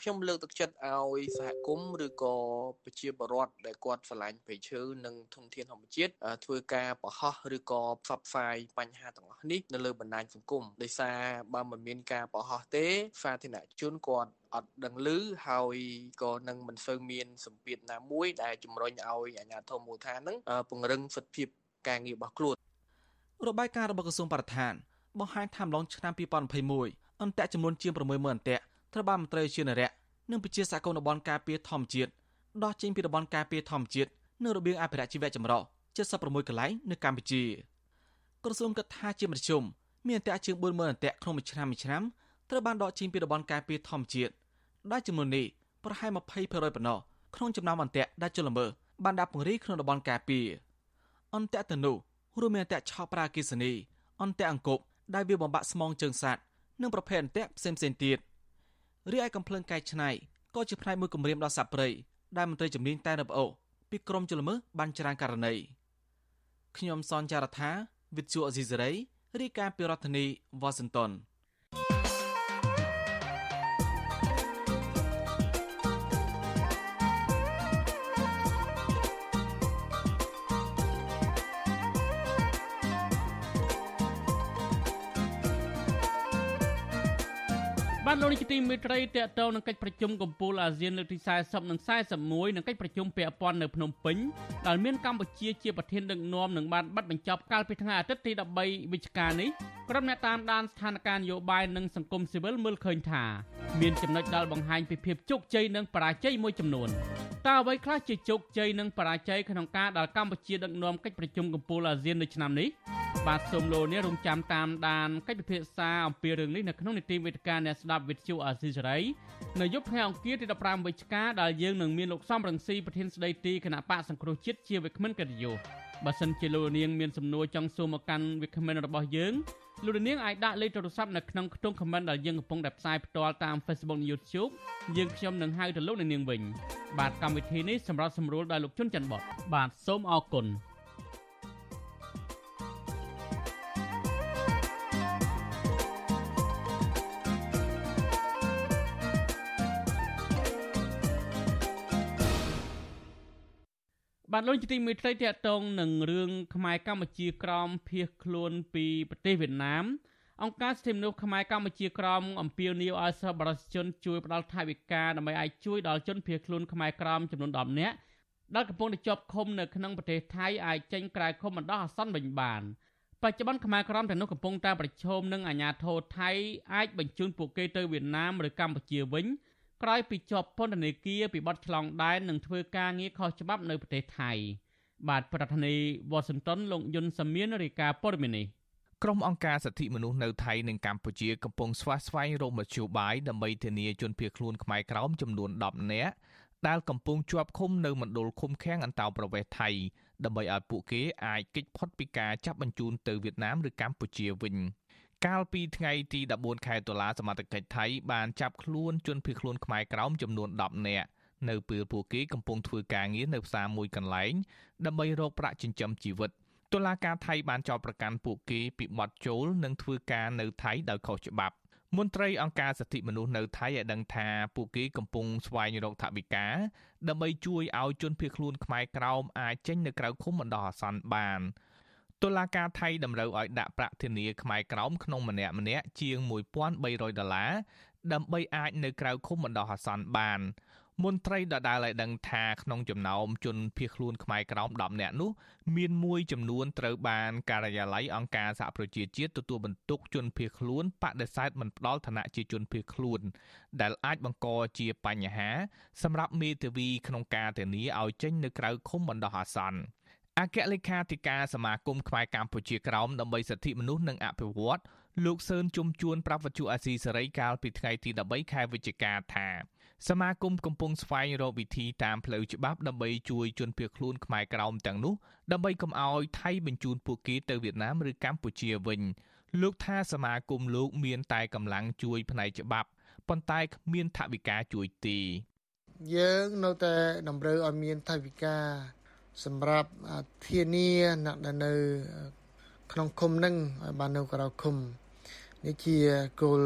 ខ្ញុំលើកទឹកចិត្តឲ្យសហគមន៍ឬក៏ប្រជាពលរដ្ឋដែលគាត់ឆ្លាញ់ព្រៃឈើនិងធនធានធម្មជាតិធ្វើការបង្ហោះឬក៏ផ្សព្វផ្សាយបញ្ហាទាំងអស់នេះនៅលើបណ្ដាញសង្គមដោយសារបើមិនមានការបង្ហោះទេសាធារណជនគាត់ អត់ដឹងឮហើយក៏នឹងមិនសូវមានសម្ពាធណាមួយដែលជំរុញឲ្យអាជ្ញាធរមូលដ្ឋាននឹងពង្រឹងសិទ្ធិភាពការងាររបស់ខ្លួនរបាយការណ៍របស់ក្រសួងបរិស្ថានបង្ហាញថាម្លងឆ្នាំ2021អន្តៈចំនួនជាង60000អន្តៈត្រូវបានមន្ត្រីជានរៈនិងប្រជាសហគមន៍តំបន់ការពារធម្មជាតិដោះចេញពីតំបន់ការពារធម្មជាតិនៅរបៀងអភិរក្សជីវៈចម្រុះ76កន្លែងនៅកម្ពុជាក្រសួងគិតថាជាមធ្យមមានអន្តៈជាង40000អន្តៈក្នុងមួយឆ្នាំមួយឆ្នាំ ត្រូវបានដកចេញពីតំបន់ការពារធម្មជាតិដែលចំនួននេះប្រហែល20%ប៉ុណ្ណោះក្នុងចំណោមអន្តៈដែលជលមើបានដាក់ពង្រាយក្នុងតំបន់ការពារអន្តៈទៅនោះរួមមានអន្តៈឆោប្រាគិសនីអន្តៈអង្គប់ដែលវាបំបាក់ស្មងជើងសត្វនិងប្រភេទអន្តៈផ្សេងៗទៀតរីឯកំភ្លើងកែច្នៃក៏ជាផ្នែកមួយគម្រាមដល់សត្វព្រៃដែលមន្ត្រីជំនាញតែនៅប្អូពីក្រមជលមើបានច្រើនករណីខ្ញុំសនចាររថាវិទ្យុអេស៊ីសេរីរាយការណ៍ពីរដ្ឋធានីវ៉ាស៊ីនតោន លោកនាយកទីមេត្រីតេតងនឹងកិច្ចប្រជុំកំពូលអាស៊ានលើកទី40និង41និងកិច្ចប្រជុំពាក់ព័ន្ធនៅភ្នំពេញដែលមានកម្ពុជាជាប្រធានដឹកនាំនឹងបានបិទបញ្ចប់កាលពីថ្ងៃអាទិត្យទី13វិច្ឆិកានេះក្រុមអ្នកតាមដានស្ថានភាពនយោបាយនិងសង្គមស៊ីវិលមើលឃើញថាមានចំណុចដែលបង្ហាញពីភាពជោគជ័យនិងបរាជ័យមួយចំនួនតើអ្វីខ្លះជាជោគជ័យនិងបរាជ័យក្នុងការដែលកម្ពុជាដឹកនាំកិច្ចប្រជុំកំពូលអាស៊ាននៅឆ្នាំនេះបាទសូមលោកនេះរងចាំតាមដានកិច្ចពិភាក្សាអំពីរឿងនេះនៅក្នុងនីតិវេទិកាអ្នកស្ដាប់វិទ្យុអាស៊ីសេរីនៅយប់ថ្ងៃអង្គារទី15វិច្ឆិកាដែលយើងនឹងមានលោកសំរងស៊ីប្រធានស្ដីទីគណៈបកសង្គ្រោះជាតិជាវិក្កាមកិត្តិយសបើសិនជាលោកនាងមានសំណួរចង់សួរមកកាន់វិក្កាមរបស់យើងលោកនាងអាចដាក់លេខទូរស័ព្ទនៅក្នុងខ្ទង់ comment ដែលយើងកំពុងតែផ្សាយផ្ទាល់តាម Facebook និង YouTube យើងខ្ញុំនឹងហៅទៅលោកនាងវិញបាទកម្មវិធីនេះសម្រាប់សម្រួលដោយលោកជុនច័ន្ទបតបាទសូមអរគុណ បាទលោកជាទីមេត្រីតកតងនឹងរឿងខ្មែរកម្ពុជាក្រមភៀសខ្លួនពីប្រទេសវៀតណាមអង្គការសិទ្ធិមនុស្សខ្មែរកម្ពុជាក្រមអំពាវនាវឲ្យសិស្សបរិសុទ្ធជនជួយផ្ដល់ថវិកាដើម្បីឲ្យជួយដល់ជនភៀសខ្លួនខ្មែរក្រមចំនួន10នាក់ដែលកំពុងតែជាប់ឃុំនៅក្នុងប្រទេសថៃអាចចេញក្រៅឃុំបណ្ដោះអាសន្នវិញបានបច្ចុប្បន្នខ្មែរក្រមទាំងនោះកំពុងតែប្រឈមនឹងអាញាធរថៃអាចបញ្ជូនពួកគេទៅវៀតណាមឬកម្ពុជាវិញ ក្រោយពីជាប់ពន្ធនាគារពីបទឆ្លងដែននិងធ្វើការងារខុសច្បាប់នៅប្រទេសថៃបាទប្រធានាធិបតីវ៉ាស៊ីនតោនលោកយុនសាមៀនរាយការណ៍ព័ត៌មាននេះក្រុមអង្គការសិទ្ធិមនុស្សនៅថៃនិងកម្ពុជាកំពុងស្វាស្វែងរកមធ្យោបាយដើម្បីធានាជនភៀសខ្លួនខ្មែរក្រោមចំនួន10នាក់ដែលកំពុងជាប់ឃុំនៅមណ្ឌលឃុំឃាំងអន្តោប្រវេសន៍ថៃដើម្បីឲ្យពួកគេអាចគេចផុតពីការចាប់បញ្ជូនទៅវៀតណាមឬកម្ពុជាវិញ។ កាលពីថ្ងៃទី14ខែតុលាសមត្ថកិច្ចថៃបានចាប់ខ្លួនជនភៀសខ្លួនខ្មែរក្រោមចំនួន10នាក់នៅពេលពួកគេកំពុងធ្វើការងារនៅផ្សារមួយកន្លែងដើម្បីរកប្រាក់ចិញ្ចឹមជីវិតតុលាការថៃបានចោទប្រកាន់ពួកគេពីបទចូលនិងធ្វើការនៅថៃដោយខុសច្បាប់មន្ត្រីអង្គការសិទ្ធិមនុស្សនៅថៃឲ្យដឹងថាពួកគេកំពុងស្វែងរកថវិកាដើម្បីជួយឲ្យជនភៀសខ្លួនខ្មែរក្រោមអាចចេញនៅក្រៅឃុំបណ្ដោះអាសន្នបាន។ តុលាការថៃតម្រូវឲ្យដាក់ប្រាក់ធានាខ្មែរក្រោមក្នុងម្នាក់ម្នាក់ជាង1300ដុល្លារដើម្បីអាចនៅក្រៅឃុំបណ្ដោះអាសន្នបានមន្ត្រីដដែលឲ្យដឹងថាក្នុងចំណោមជនភៀសខ្លួនខ្មែរក្រោម10នាក់នោះមានមួយចំនួនត្រូវបានការិយាល័យអង្គការសហប្រជាជាតិទទួលបន្ទុកជនភៀសខ្លួនបដិសេធមិនផ្ដល់ឋានៈជាជនភៀសខ្លួន ដែលអាចបង្កជាបញ្ហា សម្រាប់មេធាវីក្នុងការធានាឲ្យចេញនៅក្រៅឃុំបណ្ដោះអាសន្ន អគ្គលេខាធិការសមាគមខ្មែរកម្ពុជាក្រោមដើម្បីសិទ្ធិមនុស្សនិងអភិវឌ្ឍលោកសឿនជុំជួនប្រាប់វិទ្យុអាស៊ីសេរីកាលពីថ្ងៃទី13ខែវិច្ឆិកាថាសមាគមកំពុងស្វែងរកវិធីតាមផ្លូវច្បាប់ដើម្បីជួយជនភៀសខ្លួនខ្មែរក្រោមទាំងនោះដើម្បីកុំឲ្យថៃបញ្ជូនពួកគេទៅវៀតណាមឬកម្ពុជាវិញលោកថាសមាគមលោកមានតែកម្លាំងជួយផ្នែកច្បាប់ប៉ុន្តែគ្មានថវិកាជួយទេយើងនៅតែតម្រូវឲ្យមានថវិកា សម្រាប់ធានាអ្នកដែលនៅ ក្នុងឃុំនឹងឲ្យបាននៅក្រៅឃុំនេះជាគោល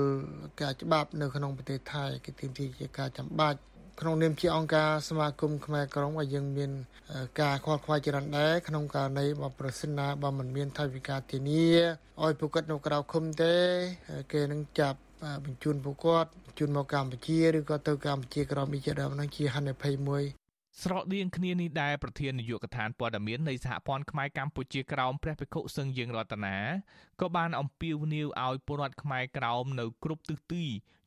ការច្បាប់នៅក្នុងប្រទេសថៃគេទាមទារជាការចាំបាច់ក្នុងនាមជាអង្គការសមាគមខ្មែរក្រមឲ្យយើងមានការខ្វល់ខ្វាយច្រើនដែរក្នុងករណីបើប្រសិនណាបើមិនមានថវិកាធានាឲ្យពួកគាត់នៅក្រៅឃុំទេ គេនឹងចាប់បញ្ជូនពួកគាត់បញ្ជូនមកកម្ពុជាឬក៏ទៅកម្ពុជាក្រមនេះជាដើមនឹងជាហានិភ័យមួយ ស្រដៀងគ្នានេះដែរប្រធាននាយកដ្ឋានព័ត៌មាននៃសហព័ន្ធខ្មែរកម្ពុជាក្រោមព្រះភិក្ខុសឹងយើងរតនាក៏បានអំពាវនាវឲ្យពលរដ្ឋខ្មែរក្រោមនៅគ្រប់ទិសទី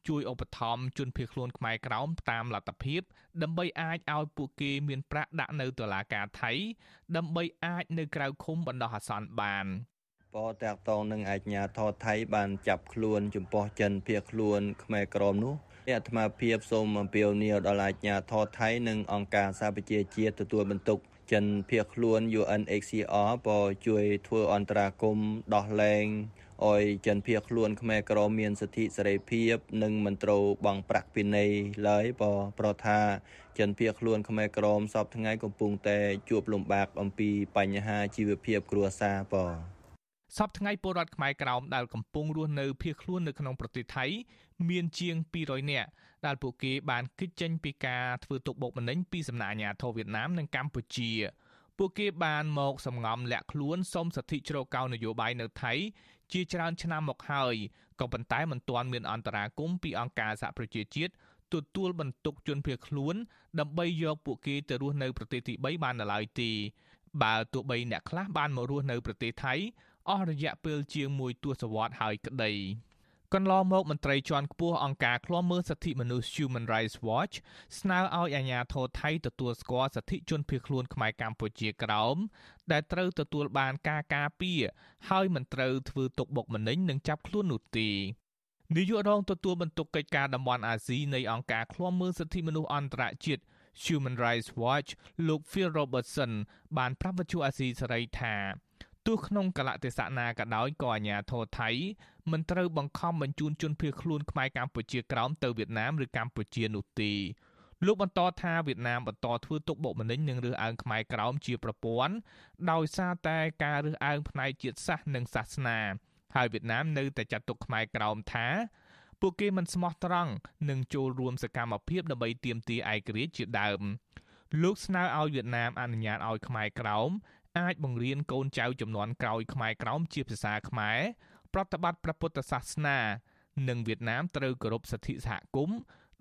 ជួយឧបត្ថម្ភជនភៀសខ្លួនខ្មែរក្រោមតាមលទ្ធភាព ដើម្បីអាចឲ្យពួកគេមានប្រាក់ដាក់នៅតុលាការថៃ ដើម្បីអាចនៅក្រៅឃុំបណ្ដោះអាសន្នបានពតាក់តងនឹងអាជ្ញាធរថៃបានចាប់ខ្លួនចំពោះចិនភៀសខ្លួនខ្មែរក្រមនោះ អាត្មាភាពសូមអំពាវនាវដល់អាជ្ញាធរថៃនិងអង្គការសហប្រជាជាតិទទួលបន្ទុកចិនភៀសខ្លួន UNHCR ក៏ជួយធ្វើអន្តរាគមន៍ដោះលែងអោយចិនភៀសខ្លួនខ្មែរក្រមមានសិទ្ធិសេរីភាព និងមិនត្រូវបង់ប្រាក់ពិន័យឡើយបើប្រថាចិនភៀសខ្លួនខ្មែរក្រមសពថ្ងៃកំពុងតែជួបលំបាកអំពីបញ្ហាជីវភាពគ្រួសារបើសពថ្ងៃពលរដ្ឋខ្មែរក្រោមដែលកំពុងរស់នៅភៀសខ្លួននៅក្នុងប្រទេសថៃ មានជាង200នាក់ដែលពួកគេបានគេចចេញពីការធ្វើទុកបុកម្នេញពីសំណាក់អាជ្ញាធរវៀតណាមនិងកម្ពុជាពួកគេបានមកសំងំលាក់ខ្លួនសុំសិទ្ធិជ្រកកោននយោបាយនៅថៃជាច្រើនឆ្នាំមកហើយក៏ប៉ុន្តែមិនទាន់មានអន្តរាគមពីអង្គការសហប្រជាជាតិទទួលបន្ទុកជនភៀសខ្លួន ដើម្បីយកពួកគេទៅរស់នៅប្រទេសទី3បាននៅឡើយទេបើទោះបីអ្នកខ្លះបានមករស់នៅប្រទេសថៃអស់រយៈពេលជាង1ទសវត្សរ៍ហើយក្តី កន្លងមកមន្ត្រីជាន់ខ្ពស់អង្គការឃ្លាំមើលសិទ្ធិមនុស្ស Human Rights Watch ស្នើឲ្យអាជ្ញាធរថៃទទួលស្គាល់សិទ្ធិជនភៀសខ្លួនខ្មែរកម្ពុជាក្រោមដែលត្រូវទទួលបានការការពារហើយមិនត្រូវធ្វើទុកបុកម្នេញនិងចាប់ខ្លួននោះទេនាយករងទទួលបន្ទុកកិច្ចការតំបន់អាស៊ីនៃអង្គការឃ្លាំមើលសិទ្ធិមនុស្សអន្តរជាតិ Human Rights Watch លោក Phil Robertson បានប្រាប់វិទ្យុអាស៊ីសេរីថាទោះក្នុងកលៈទេសៈណាក៏ដោយក៏អាញាធរថៃ មិនត្រូវបង្ខំបញ្ជូនជនភៀសខ្លួនខ្មែរកម្ពុជាក្រោមទៅវៀតណាមឬកម្ពុជានោះទេលោកបន្តថាវៀតណាមបន្តធ្វើទុកបុកម្នេញនិងរើសអើងខ្មែរក្រោមជាប្រព័ន្ធដោយសារតែការរើសអើងផ្នែកជាតិសាសន៍និងសាសនាហើយវៀតណាមនៅតែចាត់ទុកខ្មែរក្រោមថាពួកគេមិនស្មោះត្រង់និងចូលរួមសកម្មភាពដើម្បីទាមទារឯករាជ្យជាដើមលោកស្នើឲ្យវៀតណាមអនុញ្ញាតឲ្យខ្មែរក្រោមអាចបង្រៀនកូនចៅចំនួនក្រោយខ្មែរក្រោមជាភាសាខ្មែរ ប្រតិបត្តិព្រះពុទ្ធសាសនា និងវៀតណាមត្រូវគោរពសិទ្ធិសហគមន៍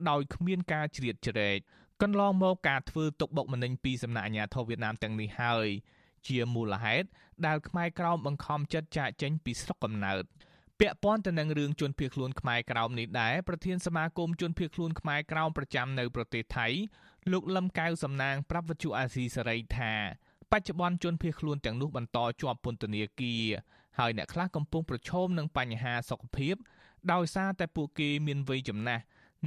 ដោយគ្មានការជ្រៀតជ្រែកកន្លងមកការធ្វើទុកបុកម្នេញពីសំណាក់អាជ្ញាធរវៀតណាមទាំងនេះហើយជាមូលហេតុដែលខ្មែរក្រោមបង្ខំចិត្តចាកចេញពីស្រុកកំណើតពាក់ព័ន្ធទៅនឹងរឿងជនភៀសខ្លួនខ្មែរក្រោមនេះដែរប្រធានសមាគមជនភៀសខ្លួនខ្មែរក្រោមប្រចាំនៅប្រទេសថៃលោកលឹមកៅសំណាងប្រាប់វិទ្យុអាស៊ីសេរីថា បច្ចុប្បន្នជនភៀសខ្លួនទាំងនោះបន្តជាប់ពន្ធនាគារ ហើយអ្នកខ្លះកំពុងប្រឈមនឹងបញ្ហាសុខភាព ដោយសារតែពួកគេមានវ័យចំណាស់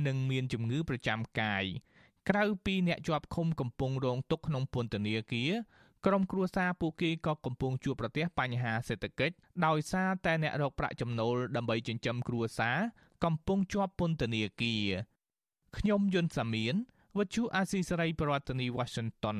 និងមានជំងឺប្រចាំកាយក្រៅពីអ្នកជាប់ឃុំកំពុងរងទុក្ខក្នុងពន្ធនាគារក្រុមគ្រួសារពួកគេក៏កំពុងជួបប្រទះបញ្ហាសេដ្ឋកិច្ចដោយសារតែអ្នករកប្រាក់ចំណូលដើម្បីចិញ្ចឹមគ្រួសារកំពុងជាប់ពន្ធនាគារខ្ញុំយុនសាមៀនវិទ្យុអាស៊ីសេរីប្រធានាធិបតី Washington